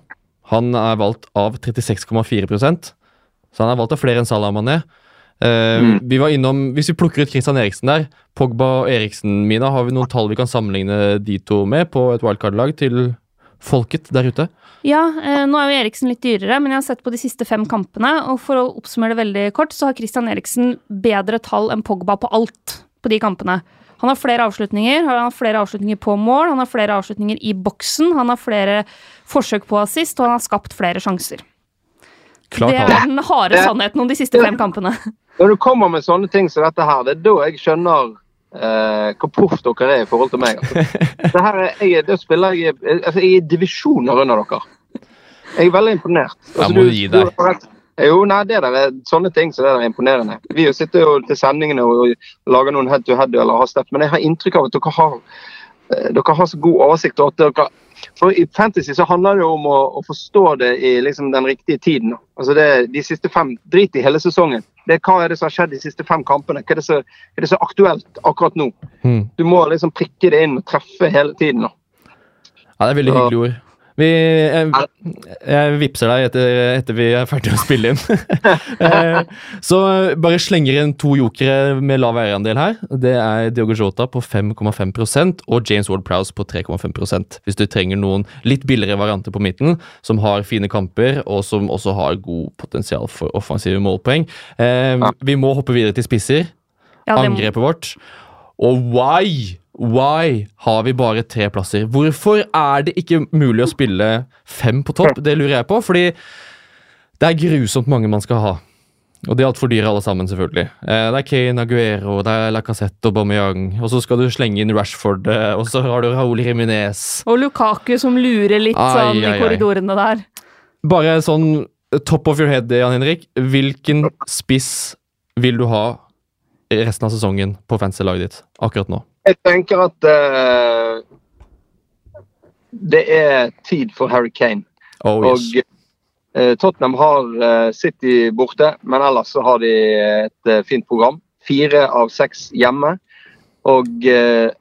Han er valgt av 36,4% så han er valgt av flere enn Salah Mané. Uh, Mm. Vi var innom, Hvis vi plukker ut Christian Eriksen der, Pogba og Eriksen, Mina, har vi noen tall vi kan sammenligne de to med på et wildcard-lag til folket der ute? Ja, eh, nå er jo Eriksen litt dyrere, men jeg har sett på de siste fem kampene, og for å oppsummere det veldig kort, så har Christian Eriksen bedre tall enn Pogba på alt på de kampene. Han har flere avslutninger, han har flere avslutninger på mål, han har flere avslutninger i boksen, han har flere forsøk på assist, og han har skapt flere sjanser. Klart det er den harde Det- sannheten om de siste fem kampene. Når du kommer med sånne ting som dette her, det er da jeg skjønner eh, hvor proff dere er i forhold til meg. Altså. Det her er, jeg, det spiller jeg, altså, jeg er i divisjoner under dere. Jeg er veldig imponert. Altså, jeg må du gi deg. Du, rett- Jo, nei, det der er sånne ting som det der er imponerende. Vi sitter jo til sendingene og lager noen head to head eller har step, men jeg har inntrykk av at dere har, eh, dere har så god oversikt. og at dere for I fantasy så handler det om å, å forstå det i liksom den riktige tiden. Altså det, de siste fem, Drit i hele sesongen. Det, hva er det som har skjedd de siste fem kampene? Hva er det som er det så aktuelt akkurat nå? Mm. Du må liksom prikke det inn og treffe hele tiden. da. Ja, det er veldig hyggelige ord. Vi, jeg, jeg vipser deg etter, etter vi er ferdige å spille inn. Eh, Så bare slenger inn to jokere med lav eierandel her. Det er Diogo Jota på 5,5% og James Ward-Prowse på 3,5% Hvis du trenger noen litt billigere varianter på midten, som har fine kamper, og som også har god potensial for offensive målpoeng. Eh, Vi må hoppe videre til spisser. Ja, Angrepet vårt. Og why? Why har vi bare tre plasser? Hvorfor er det ikke mulig å spille fem på topp? Det lurer jeg på, fordi det er grusomt mange man skal ha. Og de er altfor dyre alle sammen, selvfølgelig. Eh, Det er Kane Aguero, det er Lacassette og Bamiyang. Og så skal du slenge inn Rashford, eh, og så har du Raoul Jiminez. Og Lukaku som lurer litt Ai, sånn ai. i korridorene der. Bare sånn top of your head, Jan Henrik. Hvilken spiss vil du ha resten av sesongen på fancy-laget ditt akkurat nå? Jeg tenker at uh, det er tid for Harry Kane. Oh, Og yes. eh, Tottenham har uh, City borte, men ellers så har de et fint program. Fire av seks hjemme. Og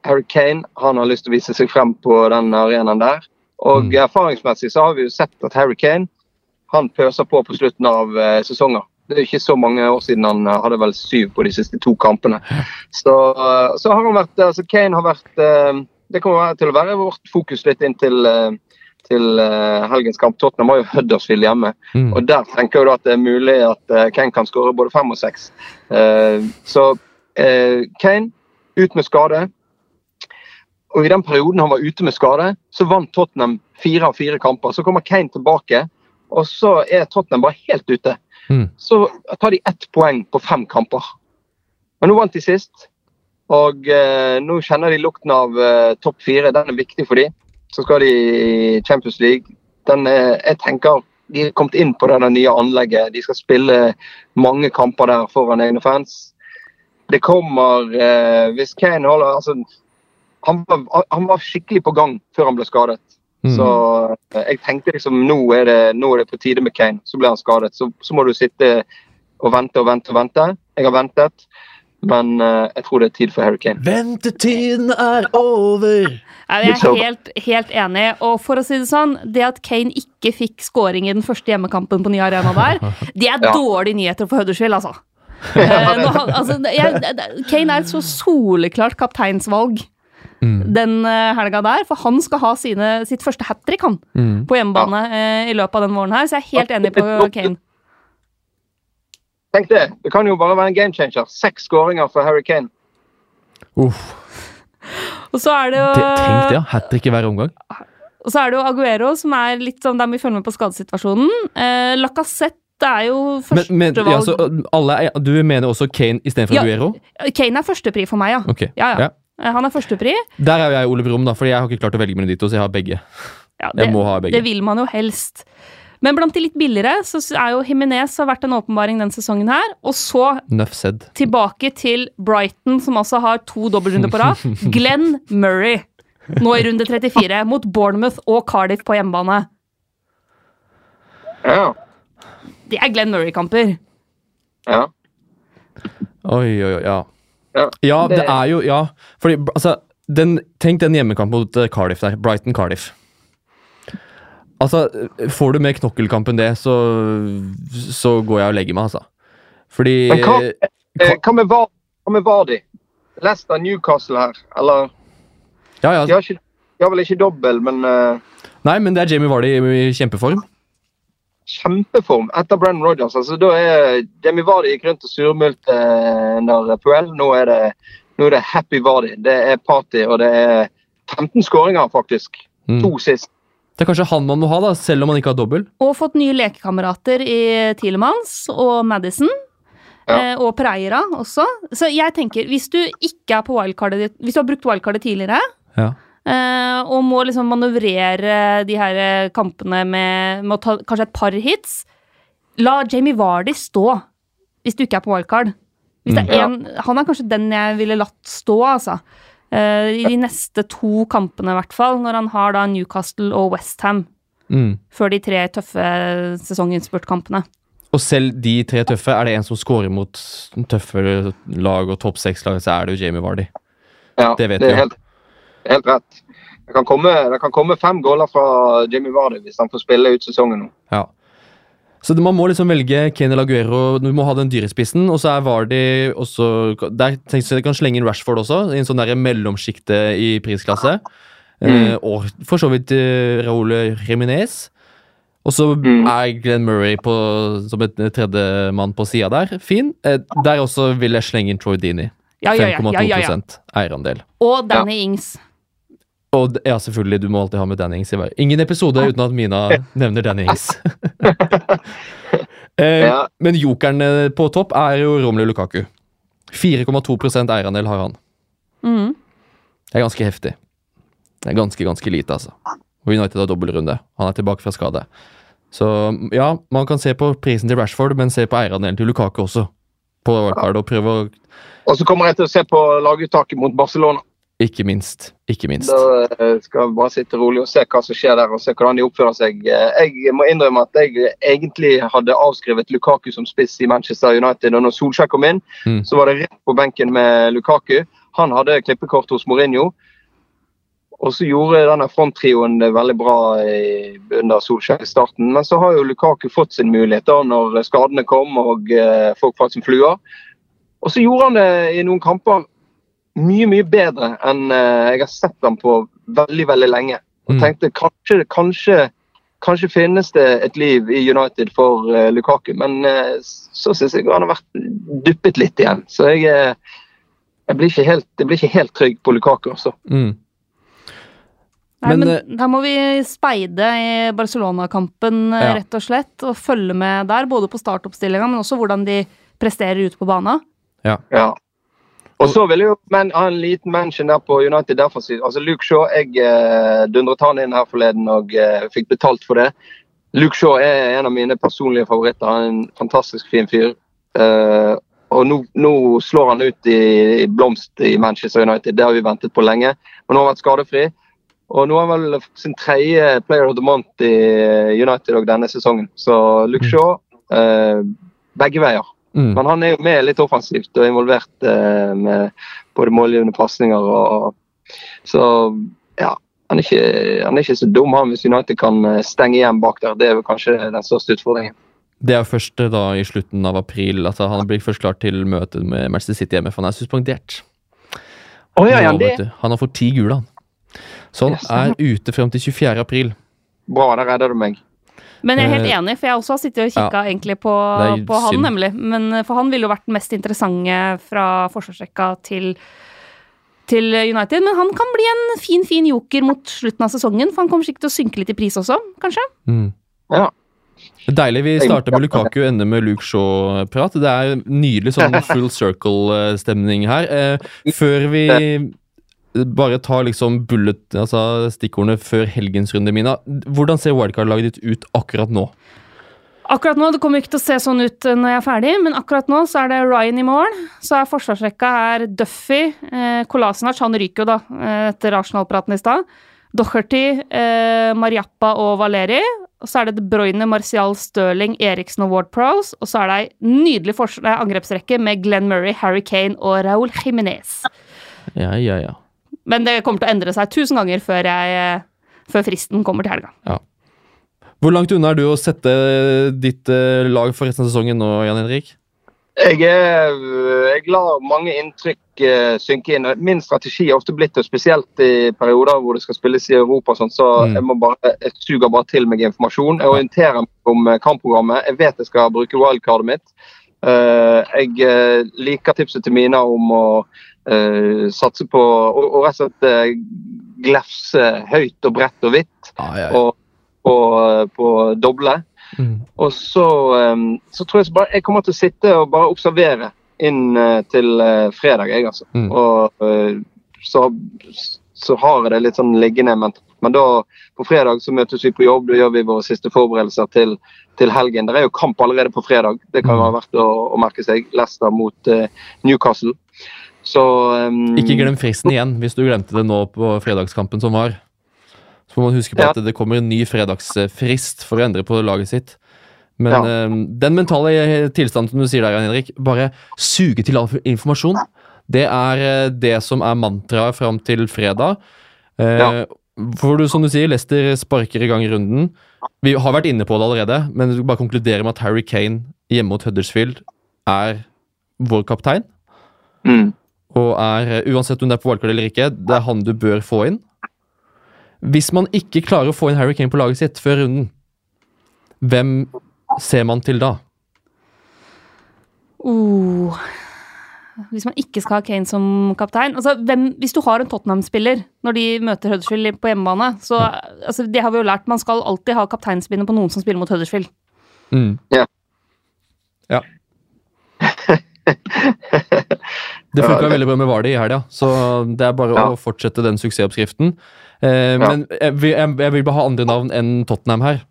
Harry Kane han har lyst til å vise seg frem på den arenaen der. Og Mm. erfaringsmessig så har vi jo sett at Harry Kane han pøser på på slutten av sesonger. Det er jo ikke så mange år siden han eh, hadde vel syv på de siste to kampene. Så, eh, så har han vært altså Kane har vært eh, Det kommer til å være vårt fokus litt inn til, eh, til eh, helgens kamp. Tottenham har jo Huddersfield hjemme. Mm. Og der tenker jeg da at det er mulig at eh, Kane kan skåre både fem og seks. Eh, så eh, Kane ut med skade. Og i den perioden han var ute med skade, så vant Tottenham fire av fire kamper. Så kommer Kane tilbake, og så er Tottenham bare helt ute. Mm. Så tar de ett poeng på fem kamper. Men nå vant de sist, og eh, nå kjenner de lukten av eh, topp fire. Den er viktig for dem. Så skal de i Champions League. Den er, jeg tenker De er kommet inn på det nye anlegget. De skal spille mange kamper der foran egne fans. Det kommer eh, Hvis Kane holder altså, han, var, han var skikkelig på gang før han ble skadet. Mm. Så eh, jeg tenkte liksom nå er, det, nå er det på tide med Kane. Så ble han skadet. Så, så må du sitte og vente og vente og vente. Jeg har ventet, men uh, jeg tror det er tid for Harry Kane. Ventetiden er over! Ja, Jeg er helt, helt enig. Og for å si det sånn, det at Kane ikke fikk scoring i den første hjemmekampen på ny arena der, det er Ja. dårlige nyheter for Huddersfield, altså. uh, når han, altså jeg, Kane er et så soleklart kapteinsvalg Mm. den eh, helga der, for han skal ha sine, sitt første hat trick han, Mm. på hjemmebane eh, i løpet av den våren her, så jeg er helt enig på Kane. Tenk det. Det kan jo bare være en game changer. Seks skåringer for Harry Kane. Uff. Og så er det jo Det- Tenk det, ja. Hat trick i hver omgang. Og så er det jo Aguero, som er litt sånn der vi følger med på skadesituasjonen. Eh, Lacassette er jo Men, men førstevalg. ja, alle du mener også Kane istedenfor Ja. Aguero? Kane er førstepri for meg, ja. Ok. Ja, ja. Eh, Han er førstepri. Der er jo jeg Ole Brumm, da, for jeg har ikke klart å velge mellom de to, så jeg har begge. Ja, Jeg må ha det vil man jo helst. Men blant de litt billigere så er jo Jimenez har vært en åpenbaring den sesongen her. Og så tilbake til Brighton, som altså har to dobbeltrunder på rad. Glenn Murray. Nå i runde 34, mot Bournemouth og Cardiff på hjemmebane. Ja. Det er Glenn Murray-kamper. ja. Oi, oi, oi, ja. Ja, Ja, det det- er jo Ja, fordi altså den, Tenk den hjemmekampen mot eh, Cardiff der. Brighton-Cardiff. Altså, får du med knokkelkampen det, så, så går jeg og legger meg, altså. Fordi Men hva- Eh, hva med Var- hva med Vardi? Leicester Newcastle her, eller Ja, ja. De har, ikke, de har vel ikke dobbel, men uh... Nei, men det er Jamie Vardy i, i kjempeform. Kjempeform etter Brennan Rodgers. Altså, da er Demi Vardi gikk rundt og surmulte når under Puel. Nå er, det, nå er det happy Vardi. Det er party, og det er 15 skåringer, faktisk. Mm. To sist. Det er kanskje han man må ha, da, selv om man ikke har dobbel. Og fått nye lekekamerater i Tilemans og Madison. Ja. eh, Og Preira også. Så jeg tenker, hvis du ikke er på wildcardet ditt Hvis du har brukt wildcardet tidligere, Ja. Eh, og må liksom manøvrere de her eh, kampene med, med å ta kanskje et par hits, la Jamie Vardy stå. Hvis du ikke er på wildcard. Hvis det er Mm. en, han er kanskje den jeg ville latt stå, altså. Eh, I de neste to kampene, i hvert fall. Når han har da Newcastle og Westham Mm. før de tre tøffe sesonginnspurtkampene. Og selv de tre tøffe, er det en som scorer mot tøffe lag og topp seks-lag, så er det jo Jamie Vardy. Ja, Det vet vi jo. helt, helt rett. Det kan, komme, det kan komme fem gåler fra Jimmy Vardy hvis han får spille ut sesongen nå. Ja. Så man må liksom velge Kenel Aguero, du må ha den dyrespissen, og så er Vardy også Der tenker jeg kan slenge inn Rashford også, i en sånn der mellomsjikte i prisklasse. Eh, og for så vidt uh, Raúl Reminez. Og så Mm. er Glenn Murray på, som et tredjemann på sida der. Fin. Eh, der også vil jeg slenge inn Troy Dini. Ja, ja, ja, 5,2 ja, ja, ja. eierandel. Og Danny Ings. Og ja, selvfølgelig, du må alltid ha med Dannings i hver. Ingen episode uten at Mina nevner Dannings. Eh, Ja. Men jokeren eh, på topp er jo Romelu Lukaku. 4,2% eierandel har han. Mm. Det er ganske heftig. Det er ganske, ganske lite, altså. Og United har dobbeltrunde. Han er tilbake fra skade. Så ja, man kan se på prisen til Rashford, men se på eierandelen til Lukaku også. På wildcard, og prøve å Og så kommer jeg til å se på laguttaket mot Barcelona. Ikke minst. Ikke minst. Da eh, skal jeg bare sitte rolig og se hva som skjer der, og se hvordan de oppfører seg. Eh, Jeg må innrømme at jeg egentlig hadde avskrevet Lukaku som spiss i Manchester United. Og når Solskjær kom inn, Mm. så var det rett på benken med Lukaku. Han hadde klippekort hos Mourinho. Og så gjorde denne fronttrioen det veldig bra under Solskjær i starten. Men så har jo Lukaku fått sin mulighet da når skadene kom og eh, folk falt som fluer. Og så gjorde han det i noen kamper mye, mye bedre enn eh, jeg har sett ham på veldig, veldig lenge. Og Mm. tenkte kanskje, kanskje, kanskje finnes det et liv i United for eh, Lukaku. Men eh, så syns jeg han har vært duppet litt igjen. Så jeg, jeg, blir, ikke helt, jeg blir ikke helt trygg på Lukaku, altså. Mm. Nei, Men, men, da må vi speide i Barcelona-kampen, Ja. rett og slett. Og følge med der, både på startoppstillinga, men også hvordan de presterer ute på banen. Ja. Og så vil jeg jo men, ha en liten mention der på United Defensive. Altså Luke Shaw, jeg eh, dundret han inn her forleden og eh, fikk betalt for det. Luke Shaw er en av mine personlige favoritter. Han er en fantastisk fin fyr. Eh, og nå, nå slår han ut i, i blomst i Manchester United. Det har vi ventet på lenge. Og nå har han vært skadefri. Og nå har han vel sin tredje Player of the Month i United denne sesongen. Så Luke Shaw, eh, begge veier. Mm. Men han er jo med litt offensivt og involvert eh, med både målgivende pasninger og Så ja, han er, ikke, han er ikke så dum, han, hvis United kan eh, stenge igjen bak der. Det er vel kanskje den største utfordringen. Det er først eh, da i slutten av april at han blir først klar til møtet med Manchester City hjemme, for han er suspendert. Oh, ja, ja, det. Han har fått ti gule, han. Så han Yes. er ute frem til 24. april. Bra, der redder du meg. Men jeg er helt Eh, enig, for jeg også har sittet og kikka egentlig på, på han, nemlig. Men eh, for han ville jo vært den mest interessante fra forsvarsrekka til, til United. Men han kan bli en fin, fin joker mot slutten av sesongen, for han kommer sikkert til å synke litt i pris også, kanskje. Mm. Ja. Deilig. Vi starter med Lukaku og ender med Luke Shaw-prat. Det er nydelig sånn full circle-stemning her. Eh, før vi bare ta liksom bullet, altså stikkordene før helgens runde, Mina. Hvordan ser wildcard-laget ditt ut akkurat nå? Akkurat nå, Det kommer ikke til å se sånn ut eh, når jeg er ferdig, men akkurat nå så er det Ryan i mål. Så er forsvarsrekka her Duffy. Eh, Kolasinac han ryker jo da eh, etter Arsenal-praten i stad. Docherty, eh, Mariappa og Valeri. Og så er det De Bruyne, Martial, Stirling, Eriksen og Ward Prowse. Og så er det ei nydelig eh, angrepsrekke med Glenn Murray, Harry Kane og Raúl Jiminez. Ja, ja, ja. Men det kommer til å endre seg tusen ganger før, jeg, eh, før fristen kommer til helga. Hvor langt unna er du å sette ditt eh, lag for resten av sesongen nå, Jan Henrik? Jeg, er, jeg lar mange inntrykk eh, synke inn. Min strategi er ofte blitt, og spesielt i perioder hvor det skal spilles i Europa, sånn, så Mm. jeg, må bare, jeg suger bare til meg informasjon. Jeg orienterer meg om kampprogrammet. Jeg vet jeg skal bruke wildcardet mitt. Eh, jeg liker tipset til Mina om å eh, satse på og, og rett og slett uh, glefse høyt og bredt og hvitt Ja, ja, og på, på doble. Mm. Og så, um, så tror jeg så bare jeg kommer til å sitte og bare observere inn uh, til fredag, jeg, altså. Mm. Og så, så har jeg det litt sånn liggende. Men, men da, på fredag så møtes vi på jobb, da gjør vi våre siste forberedelser til, til helgen. Det er jo kamp allerede på fredag, det kan Mm. være verdt å, å merke seg. Leicester mot Newcastle. Så um, Ikke glem fristen igjen, hvis du glemte det nå på fredagskampen som var. Så må man huske på Ja. at det kommer en ny fredagsfrist for å endre på laget sitt. Men Ja. eh, den mentale tilstanden som du sier der, Jan Henrik, bare suge til all informasjon. Det er eh, det som er mantraet fram til fredag. Eh, Ja. For du, som du sier, Leicester sparker i gang runden. Vi har vært inne på det allerede, men du bare konkludere med at Harry Kane hjemme mot Huddersfield er vår kaptein. mm, Og er, eh, uansett om det er på valgkart eller ikke, det er han du bør få inn. Hvis man ikke klarer å få inn Harry Kane på laget sitt før runden, hvem ser man til da? Oh. Hvis man ikke skal ha Kane som kaptein altså, hvem, Hvis du har en Tottenham-spiller når de møter Huddersfield på hjemmebane så, altså, Det har vi jo lært. Man skal alltid ha kapteinspinnet på noen som spiller mot Huddersfield. Mm. Ja. Ja. Det funka veldig bra med Vardy i helga, så det er bare Ja. å fortsette den suksessoppskriften. Eh, Men jeg vil, jeg, jeg vil bare ha andre navn enn Tottenham her.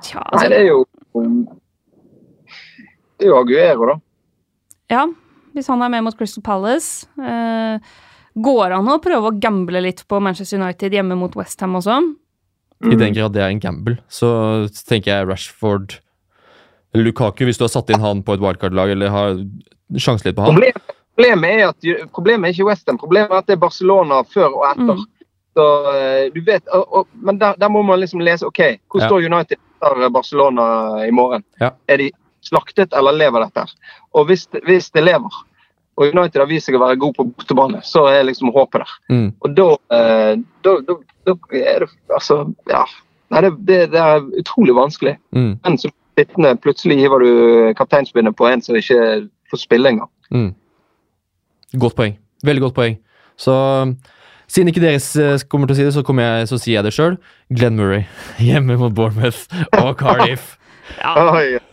Tja, Nei, altså, det er jo Det er jo Aguero, da. ja, hvis han er med mot Crystal Palace eh, Går an å prøve å gamble litt på Manchester United hjemme mot Westham også? I den grad det er en gamble, så tenker jeg Rashford Lukaku, hvis du har satt inn han på et wildcard-lag eller har sjanse litt på han. Problemet, Problemet er, at, problemet er ikke Westham, problemet er at det er Barcelona før og etter. Mm. Så eh, du vet, og, og, Men der, der må man liksom lese OK, hvor Ja. står United etter Barcelona i morgen? Ja. Er de slaktet, eller lever dette? Og hvis, hvis det lever, og United har vist seg å være god på bortebane, så er liksom håpet der. Mm. Og da, eh, da, da, da er det Altså, ja. Nei, det, det, det er utrolig vanskelig. Mm. Men som sittende, plutselig hiver du kapteinspinnet på en som ikke får spille engang. Mm. Godt poeng. Veldig godt poeng. Så siden ikke dere kommer til å si det, så, jeg, så sier jeg det sjøl. Glenn Murray hjemme mot Bournemouth og Cardiff. Ja,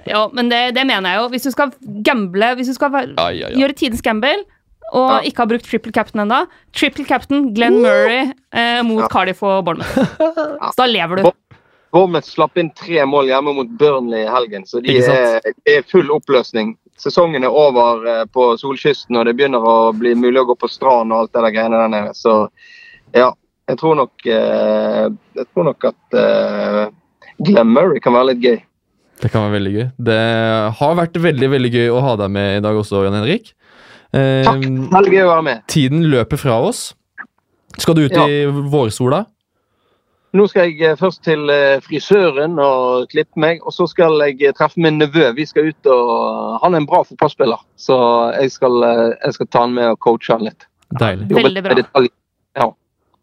ja men det, det mener jeg jo. Hvis du skal gamble, hvis du skal ai, ai. gjøre tidens gamble og Ja. ikke har brukt triple captain ennå, triple captain Glenn Murray eh, mot Ja. Cardiff og Bournemouth. Så da lever du. Bournemouth slapp inn tre mål hjemme mot Burnley i helgen, så de er, er full oppløsning. Sesongen er over eh, på solkysten, og det begynner å bli mulig å gå på strand og alt det der greiene der nede. Så ja, jeg tror nok, eh, jeg tror nok at eh, Glenn Murray kan være litt gøy. Det kan være veldig gøy. Det har vært veldig veldig gøy å ha deg med i dag også, Jan Henrik. Eh, Takk. Veldig gøy å være med. tiden løper fra oss. Skal du ut Ja. i vårsola? Nå skal jeg eh, først til eh, frisøren og klippe meg, og så skal jeg eh, treffe min nevø. Vi skal ut og Han er en bra fotballspiller, så jeg skal, jeg skal ta han med og coache han litt. Deilig. Veldig bra. Ja.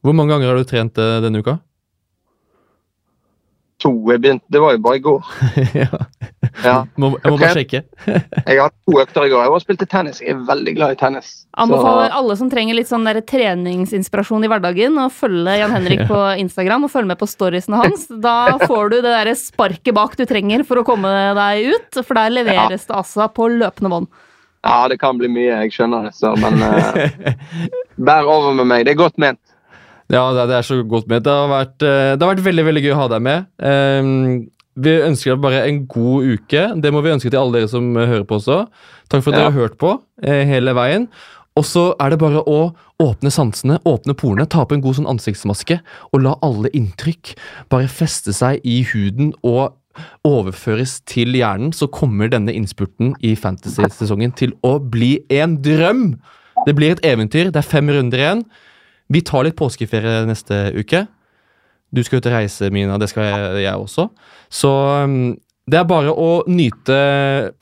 Hvor mange ganger har du trent denne uka? To. Jeg begynte, det var jo bare i går. ja. Ja. må, jeg må bare sjekke. Jeg har to økter i går. Jeg har spilt tennis. Jeg er veldig glad i tennis. Anbefaler alle som trenger litt sånn der treningsinspirasjon i hverdagen, å følge Jan Henrik på Instagram og følge med på storiesene hans. Da får du det der sparket bak du trenger for å komme deg ut, for der leveres det altså på løpende bånd. Ja, det kan bli mye, jeg skjønner det, så, men uh, bær over med meg. Det er godt ment. Ja, det, er så godt med. Det har vært, eh, det har vært veldig veldig gøy å ha deg med. Um, vi ønsker deg bare en god uke. Det må vi ønske til alle dere som eh, hører på også. Takk for at Ja. dere har hørt på eh, hele veien. Og så er det bare å åpne sansene, åpne porene, ta på en god sånn ansiktsmaske og la alle inntrykk bare feste seg i huden og overføres til hjernen, så kommer denne innspurten i fantasy-sesongen til å bli en drøm! Det blir et eventyr. Det er fem runder igjen. Vi tar litt påskeferie neste uke. Du skal ut og reise, Mina. Det skal jeg, jeg også. Så um, det er bare å nyte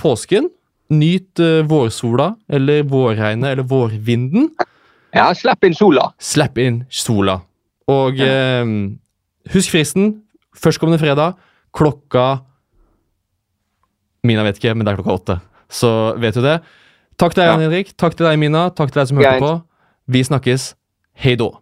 påsken. Nyt uh, vårsola, eller vårregnet, eller vårvinden. Ja, slipp inn sola. Slipp inn sola. Og um, husk fristen. Førstkommende fredag klokka Mina vet ikke, men det er klokka åtte. Så vet du det. Takk til deg, Jan Henrik. Takk til deg, Mina. Takk til deg som hørte på. Vi snakkes. Hei då.